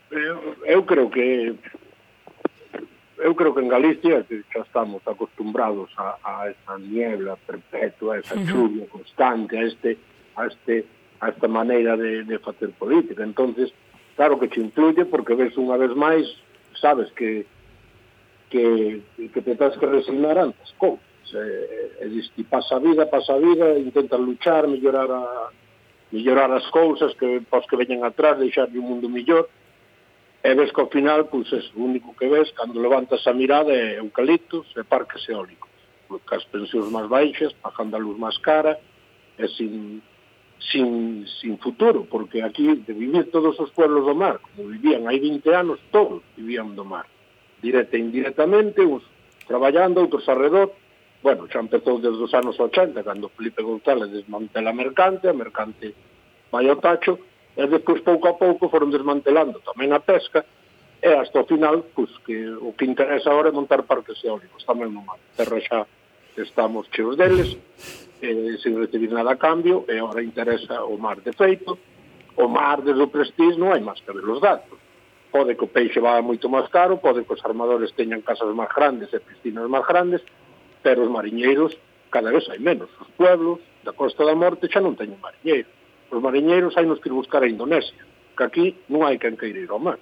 Eu, eu creo que eu creo que en Galicia xa estamos acostumbrados a, a esa niebla perpetua, a esa chuvia constante, a este a este a esta maneira de, de facer política. Entonces, claro que te influye porque ves unha vez máis, sabes que que, que te tens que resignar antes, cousas. e eh, ti pasa a vida, pasa a vida, intentas luchar, mellorar a, mellorar as cousas, que pos que veñen atrás, deixar un mundo millor, e ves que ao final, pois é o único que ves cando levantas a mirada é eucaliptos e parques eólicos. Pois, cas pensións máis baixas, pagando a luz máis cara e sin, sin, sin futuro, porque aquí de vivir todos os pueblos do mar, como vivían hai 20 anos, todos vivían do mar, directa e indirectamente, uns traballando, outros alrededor, bueno, xa empezou desde os anos 80, cando Felipe González desmantela a mercante, a mercante vai ao tacho, e despois pouco a pouco foron desmantelando tamén a pesca e hasta o final pues, que o que interesa agora é montar parques eólicos tamén no mar, terra xa estamos cheos deles eh, sen recibir nada a cambio e agora interesa o mar de feito o mar desde o prestige non hai máis que ver os datos pode que o peixe vá moito máis caro, pode que os armadores teñan casas máis grandes e piscinas máis grandes, pero os mariñeiros cada vez hai menos. Os pueblos da Costa da Morte xa non teñen mariñeiros. Os mariñeiros hai nos que ir buscar a Indonesia, que aquí non hai quen queira ir ao mar.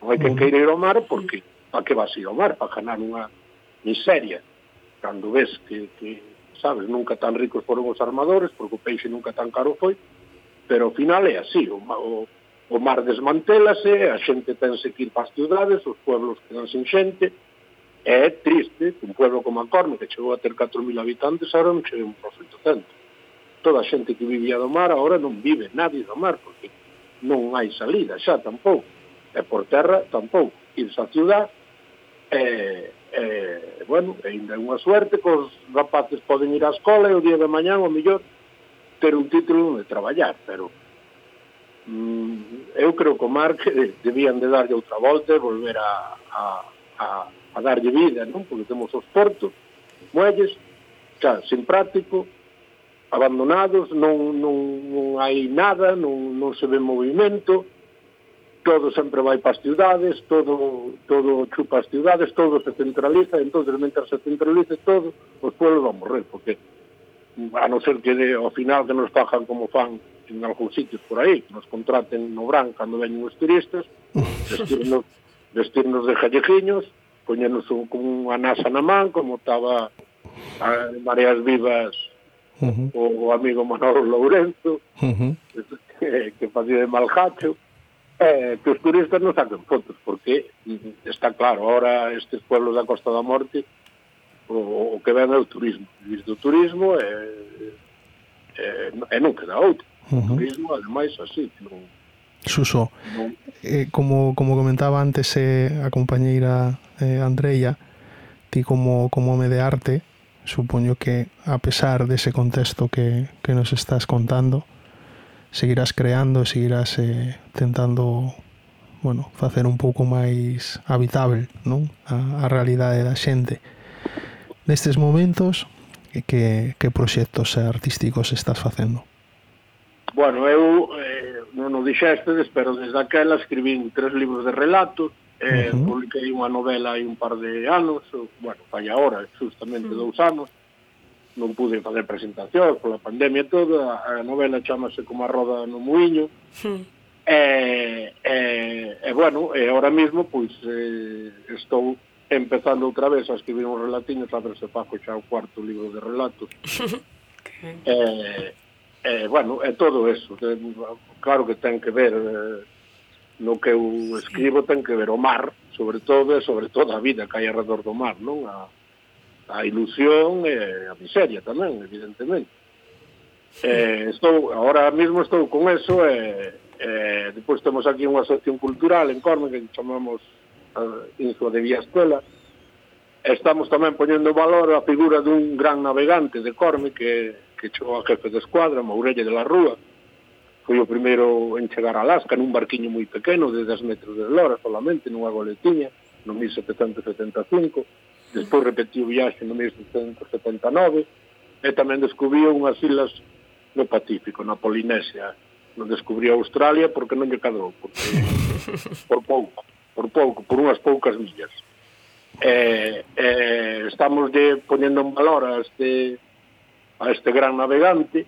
Non hai quen mm. queira ir ao mar porque para que vas ir ao mar? Para ganar unha miseria. Cando ves que, que, sabes, nunca tan ricos foron os armadores, porque o peixe nunca tan caro foi, pero ao final é así, o, o, o mar desmantélase, a xente tense que ir para as ciudades, os pueblos quedan sin xente, é triste que un pueblo como Ancorme, que chegou a ter 4.000 habitantes, ahora non chegue un 800 toda a xente que vivía do mar agora non vive nadie do mar porque non hai salida xa tampouco e por terra tampouco irse á ciudad e, e bueno, e ainda é unha suerte que os rapaces poden ir á escola e o día de mañán o mellor, ter un título de traballar pero mm, eu creo que o mar que debían de darlle outra volta e volver a, a, a, a darlle vida non? porque temos os portos muelles xa, sin práctico abandonados, non, non, non hai nada, non, non se ve movimento, todo sempre vai para as ciudades, todo, todo chupa as ciudades, todo se centraliza, entonces mentras se centralice todo, os pueblos van morrer, porque a non ser que de, ao final que nos fajan como fan en algúns sitios por aí, que nos contraten no Bran cando veñen os turistas, vestirnos, vestirnos de jallejiños, poñernos un, como unha nasa na man, como estaba a, mareas vivas uh -huh. o, amigo Manolo Lourenzo, uh -huh. que, que facía de malhacho, eh, que os turistas non saquen fotos, porque está claro, ahora estes pueblos da Costa da Morte o, o que ven é o turismo. Visto do turismo e, e, e non queda outro. Uh -huh. O turismo, ademais, así, non, Suso, non. eh, como, como comentaba antes eh, a compañeira eh, Andreia, ti como, como home de arte, supoño que a pesar dese contexto que, que nos estás contando, seguirás creando e seguirás eh, tentando bueno, facer un pouco máis habitable non? A, a realidade da xente. Nestes momentos, que, que proxectos artísticos estás facendo? Bueno, eu eh, non o dixestedes, pero desde aquela escribín tres libros de relatos, Eh, uh -huh. Publiquei unha novela hai un par de anos, bueno, fai agora, justamente uh -huh. dous anos, non pude facer presentacións pola pandemia e todo, a novela chamase como a roda no muiño, uh -huh. Eh, e, eh, e, eh, e bueno, e ahora mismo, pois, eh, estou empezando outra vez a escribir un relatiño, sabe se faco xa o cuarto libro de relatos. okay. eh, eh, bueno, é todo eso, claro que ten que ver... Eh, no que eu escribo ten que ver o mar, sobre todo e sobre todo a vida que hai alrededor do mar, non? A, a ilusión e a miseria tamén, evidentemente. Eh, estou, ahora mesmo estou con eso e, eh, depois temos aquí unha asociación cultural en Corme que chamamos eh, Insua de Vía Escuela estamos tamén poñendo valor a figura dun gran navegante de Corme que, que chegou a jefe de escuadra, Mourelle de la Rúa foi o primeiro en chegar a Alaska nun barquiño moi pequeno de 10 metros de lora solamente nunha goletiña no 1775 despois repetiu viaxe no 1779 e tamén descubriu unhas islas no Pacífico, na Polinesia. Non descubriu Australia porque non lle cadrou porque, por pouco por pouco, por unhas poucas millas. Eh, eh, estamos de, ponendo en valor a este, a este gran navegante.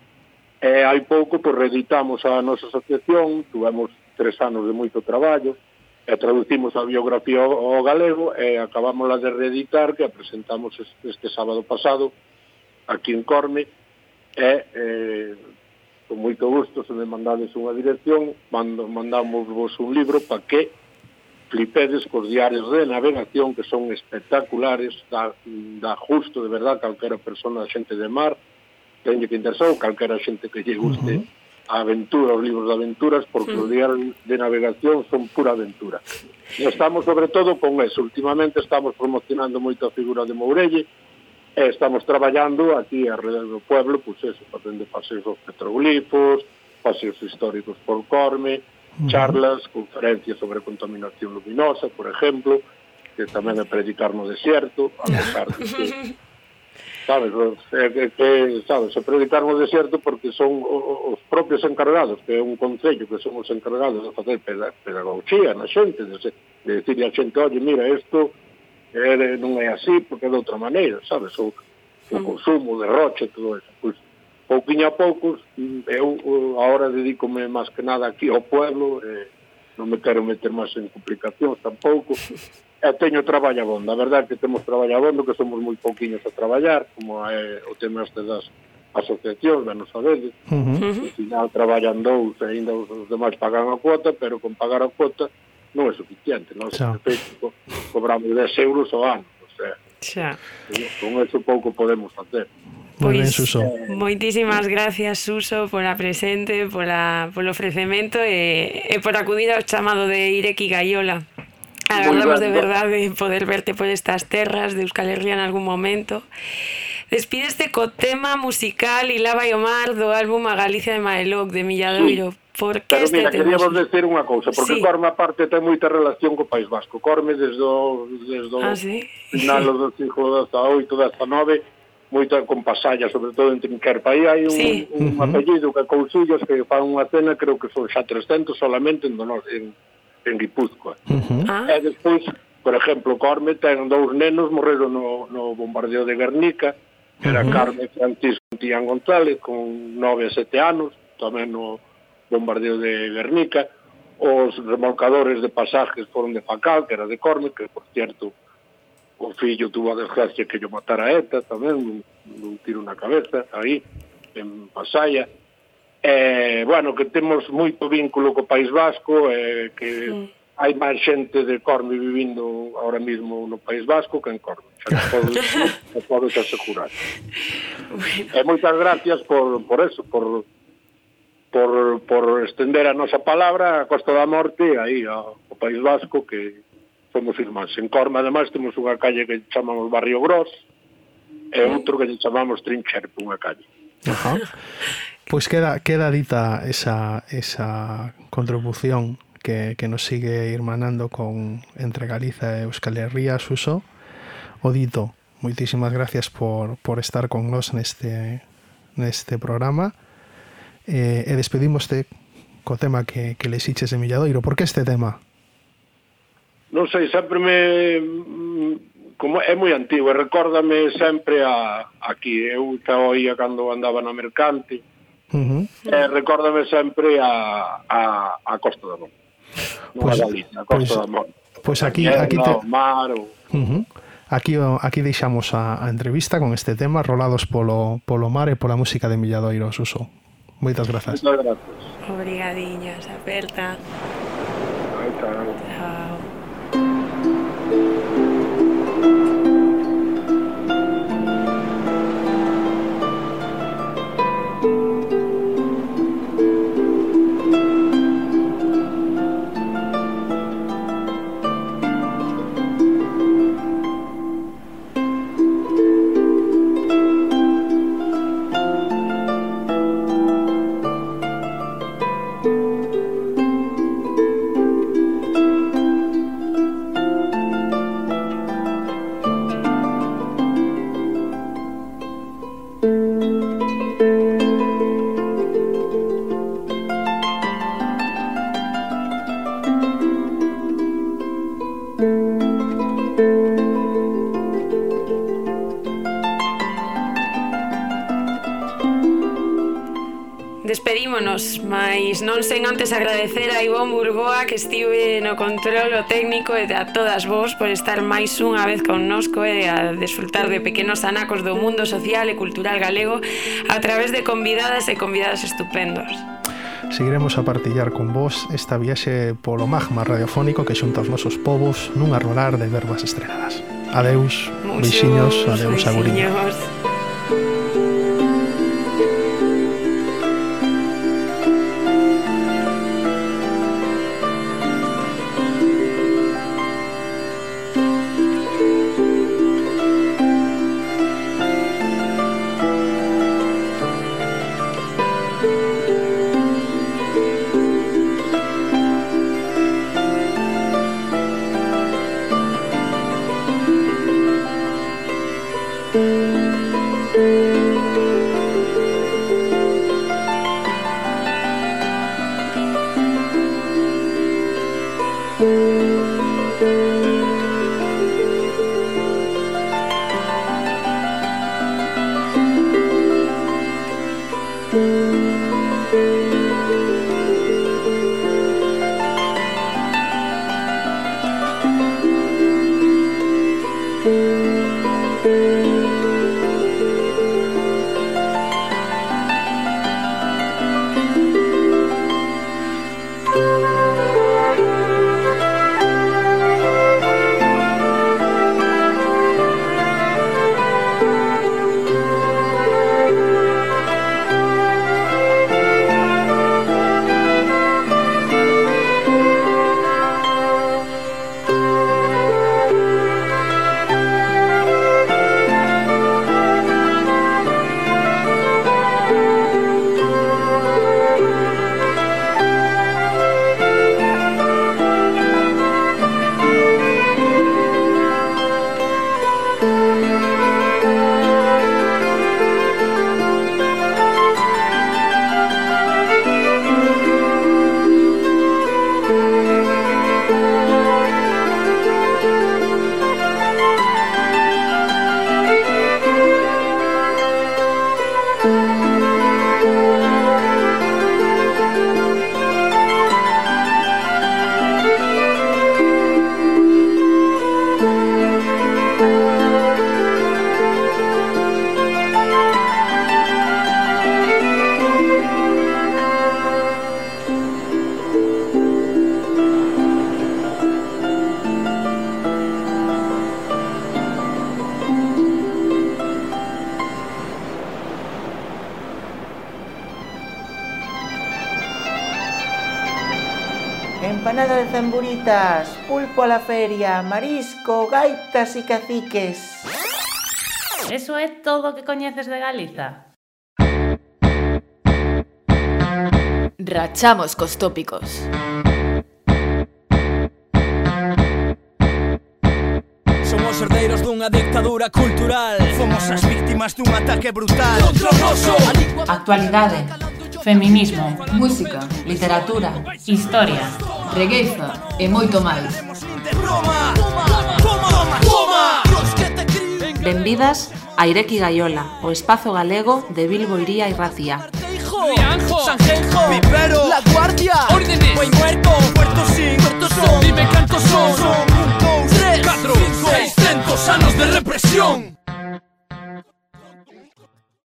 E hai pouco pois, reeditamos a nosa asociación, tuvemos tres anos de moito traballo, e traducimos a biografía ao galego e acabámosla de reeditar que a presentamos este sábado pasado aquí en Corme e eh, con moito gusto se me mandades unha dirección mando, mandamos vos un libro para que flipedes cos diarios de navegación que son espectaculares da, da justo de verdad calquera persona xente de mar teñe que interesou calquera xente que lle guste uh -huh. a aventura, os libros de aventuras, porque uh -huh. os diarios de navegación son pura aventura. E estamos sobre todo con eso. Últimamente estamos promocionando moito a figura de Mourelle, e estamos traballando aquí alrededor do pueblo, pois pues eso, facendo paseos aos petroglifos, paseos históricos por Corme, charlas, conferencias sobre contaminación luminosa, por exemplo, que tamén é predicar no desierto, a pesar de que sabes, é, que, sabes, se predicarmos de desierto porque son os propios encargados, que é un concello que son os encargados de facer pedagogía na xente, de, de decirle a xente, oye, mira, isto é, eh, non é así porque é de outra maneira, sabes, o, o mm. consumo de roche, todo eso, pois, pouquinho a poucos, eu agora dedícome máis que nada aquí ao pueblo, eh, non me quero meter máis en complicacións tampouco, e teño traballo abondo. A verdade que temos traballo abondo, que somos moi pouquiños a traballar, como é o tema este das asociacións, menos nosa deles. Uh -huh. Ao final traballan dous, e ainda os, os demais pagan a cuota, pero con pagar a cuota non é suficiente. Non? Xa. Co cobramos 10 euros ao ano. O sea, Xa. Eh, con eso pouco podemos facer. Moi ben, pois, Suso. Eh, moitísimas gracias, Suso, pola presente, pola, polo ofrecemento e, e por acudir ao chamado de Ireki Gaiola. Agardamos de verdade poder verte por estas terras de Euskal Herria en algún momento. Despídeste co tema musical Ilá vai o mar do álbum A Galicia de Maeloc de Milladoiro. Sí. Por que Pero este mira, tema? vos decir unha cousa, porque sí. Corme aparte ten moita relación co País Vasco. Corme desde o, desde o ah, sí? final do siglo XVIII, XIX, moita con pasalla, sobre todo en Trinquerpa. Aí hai un, sí. un, un apellido que Cousillos que fan unha cena, creo que son xa 300 solamente en, Donor, en, en Guipúzcoa. Uh ah. -huh. E despois, por exemplo, Corme ten dous nenos morreron no, no bombardeo de Guernica, que era uh -huh. Carmen Francisco Tián González, con 9 e 7 anos, tamén no bombardeo de Guernica, os remolcadores de pasajes foron de Facal, que era de Corme, que, por cierto, o fillo tuvo a desgracia que yo matara a ETA tamén, un, un tiro na cabeza, aí, en Pasaya, eh, bueno, que temos moito vínculo co País Vasco, eh, que sí. hai máis xente de Corme vivindo ahora mismo no País Vasco que en Corme. Xa podo, xa podo xa asegurar. Bueno. E moitas gracias por, por eso, por, por, por estender a nosa palabra a Costa da Morte, aí ao, ao País Vasco, que somos irmáns. En Corme, ademais, temos unha calle que chamamos Barrio Gros, e outro que chamamos Trincher, unha calle. Ajá. Pois queda, queda dita esa, esa contribución que, que nos sigue irmanando con entre Galiza e Euskal Herria, Suso. O dito, moitísimas gracias por, por estar con nós neste, neste programa. Eh, e despedimoste co tema que, que lexiches de Milladoiro. Por que este tema? Non sei, sempre me como é moi antigo e recórdame sempre a aquí eu xa oía cando andaba na mercante Uh -huh. e recórdame sempre a, a, a Costa Morte. Non Pois- a Galicia, a Costa pois aquí- aquí te- o mar, o... Uh -huh. Aquí, o- aquí deixamos a, a entrevista con este tema rolados polo, polo mar e pola música de Milladoiro, Suso. Moitas grazas. Moitas gracias. Obrigadiñas, aperta. Chao. que estive no controlo técnico e a todas vos por estar máis unha vez connosco e a desfrutar de pequenos anacos do mundo social e cultural galego a través de convidadas e convidados estupendos. Seguiremos a partillar con vos esta viaxe polo magma radiofónico que xunta os nosos povos nun arrolar de verbas estrenadas. Adeus, Muchos, beixiños, adeus, aguriño. gaitas, pulpo a la feria, marisco, gaitas e caciques. Eso é todo o que coñeces de Galiza? Rachamos cos tópicos. Somos herdeiros dunha dictadura cultural Fomos as víctimas dun ataque brutal Contra o noso Actualidade Feminismo Música Literatura Historia Regueiza e moito máis. Benvidas a Ireki Gaiola, o espazo galego de Bilbo Iría e Racía. Rianjo, Sanjenjo, La Guardia, Órdenes, Buen Muerto, Puerto Sin, Puerto Son, Dime cantos son, son un, dos, tres, cuatro, cinco, seiscientos anos de represión.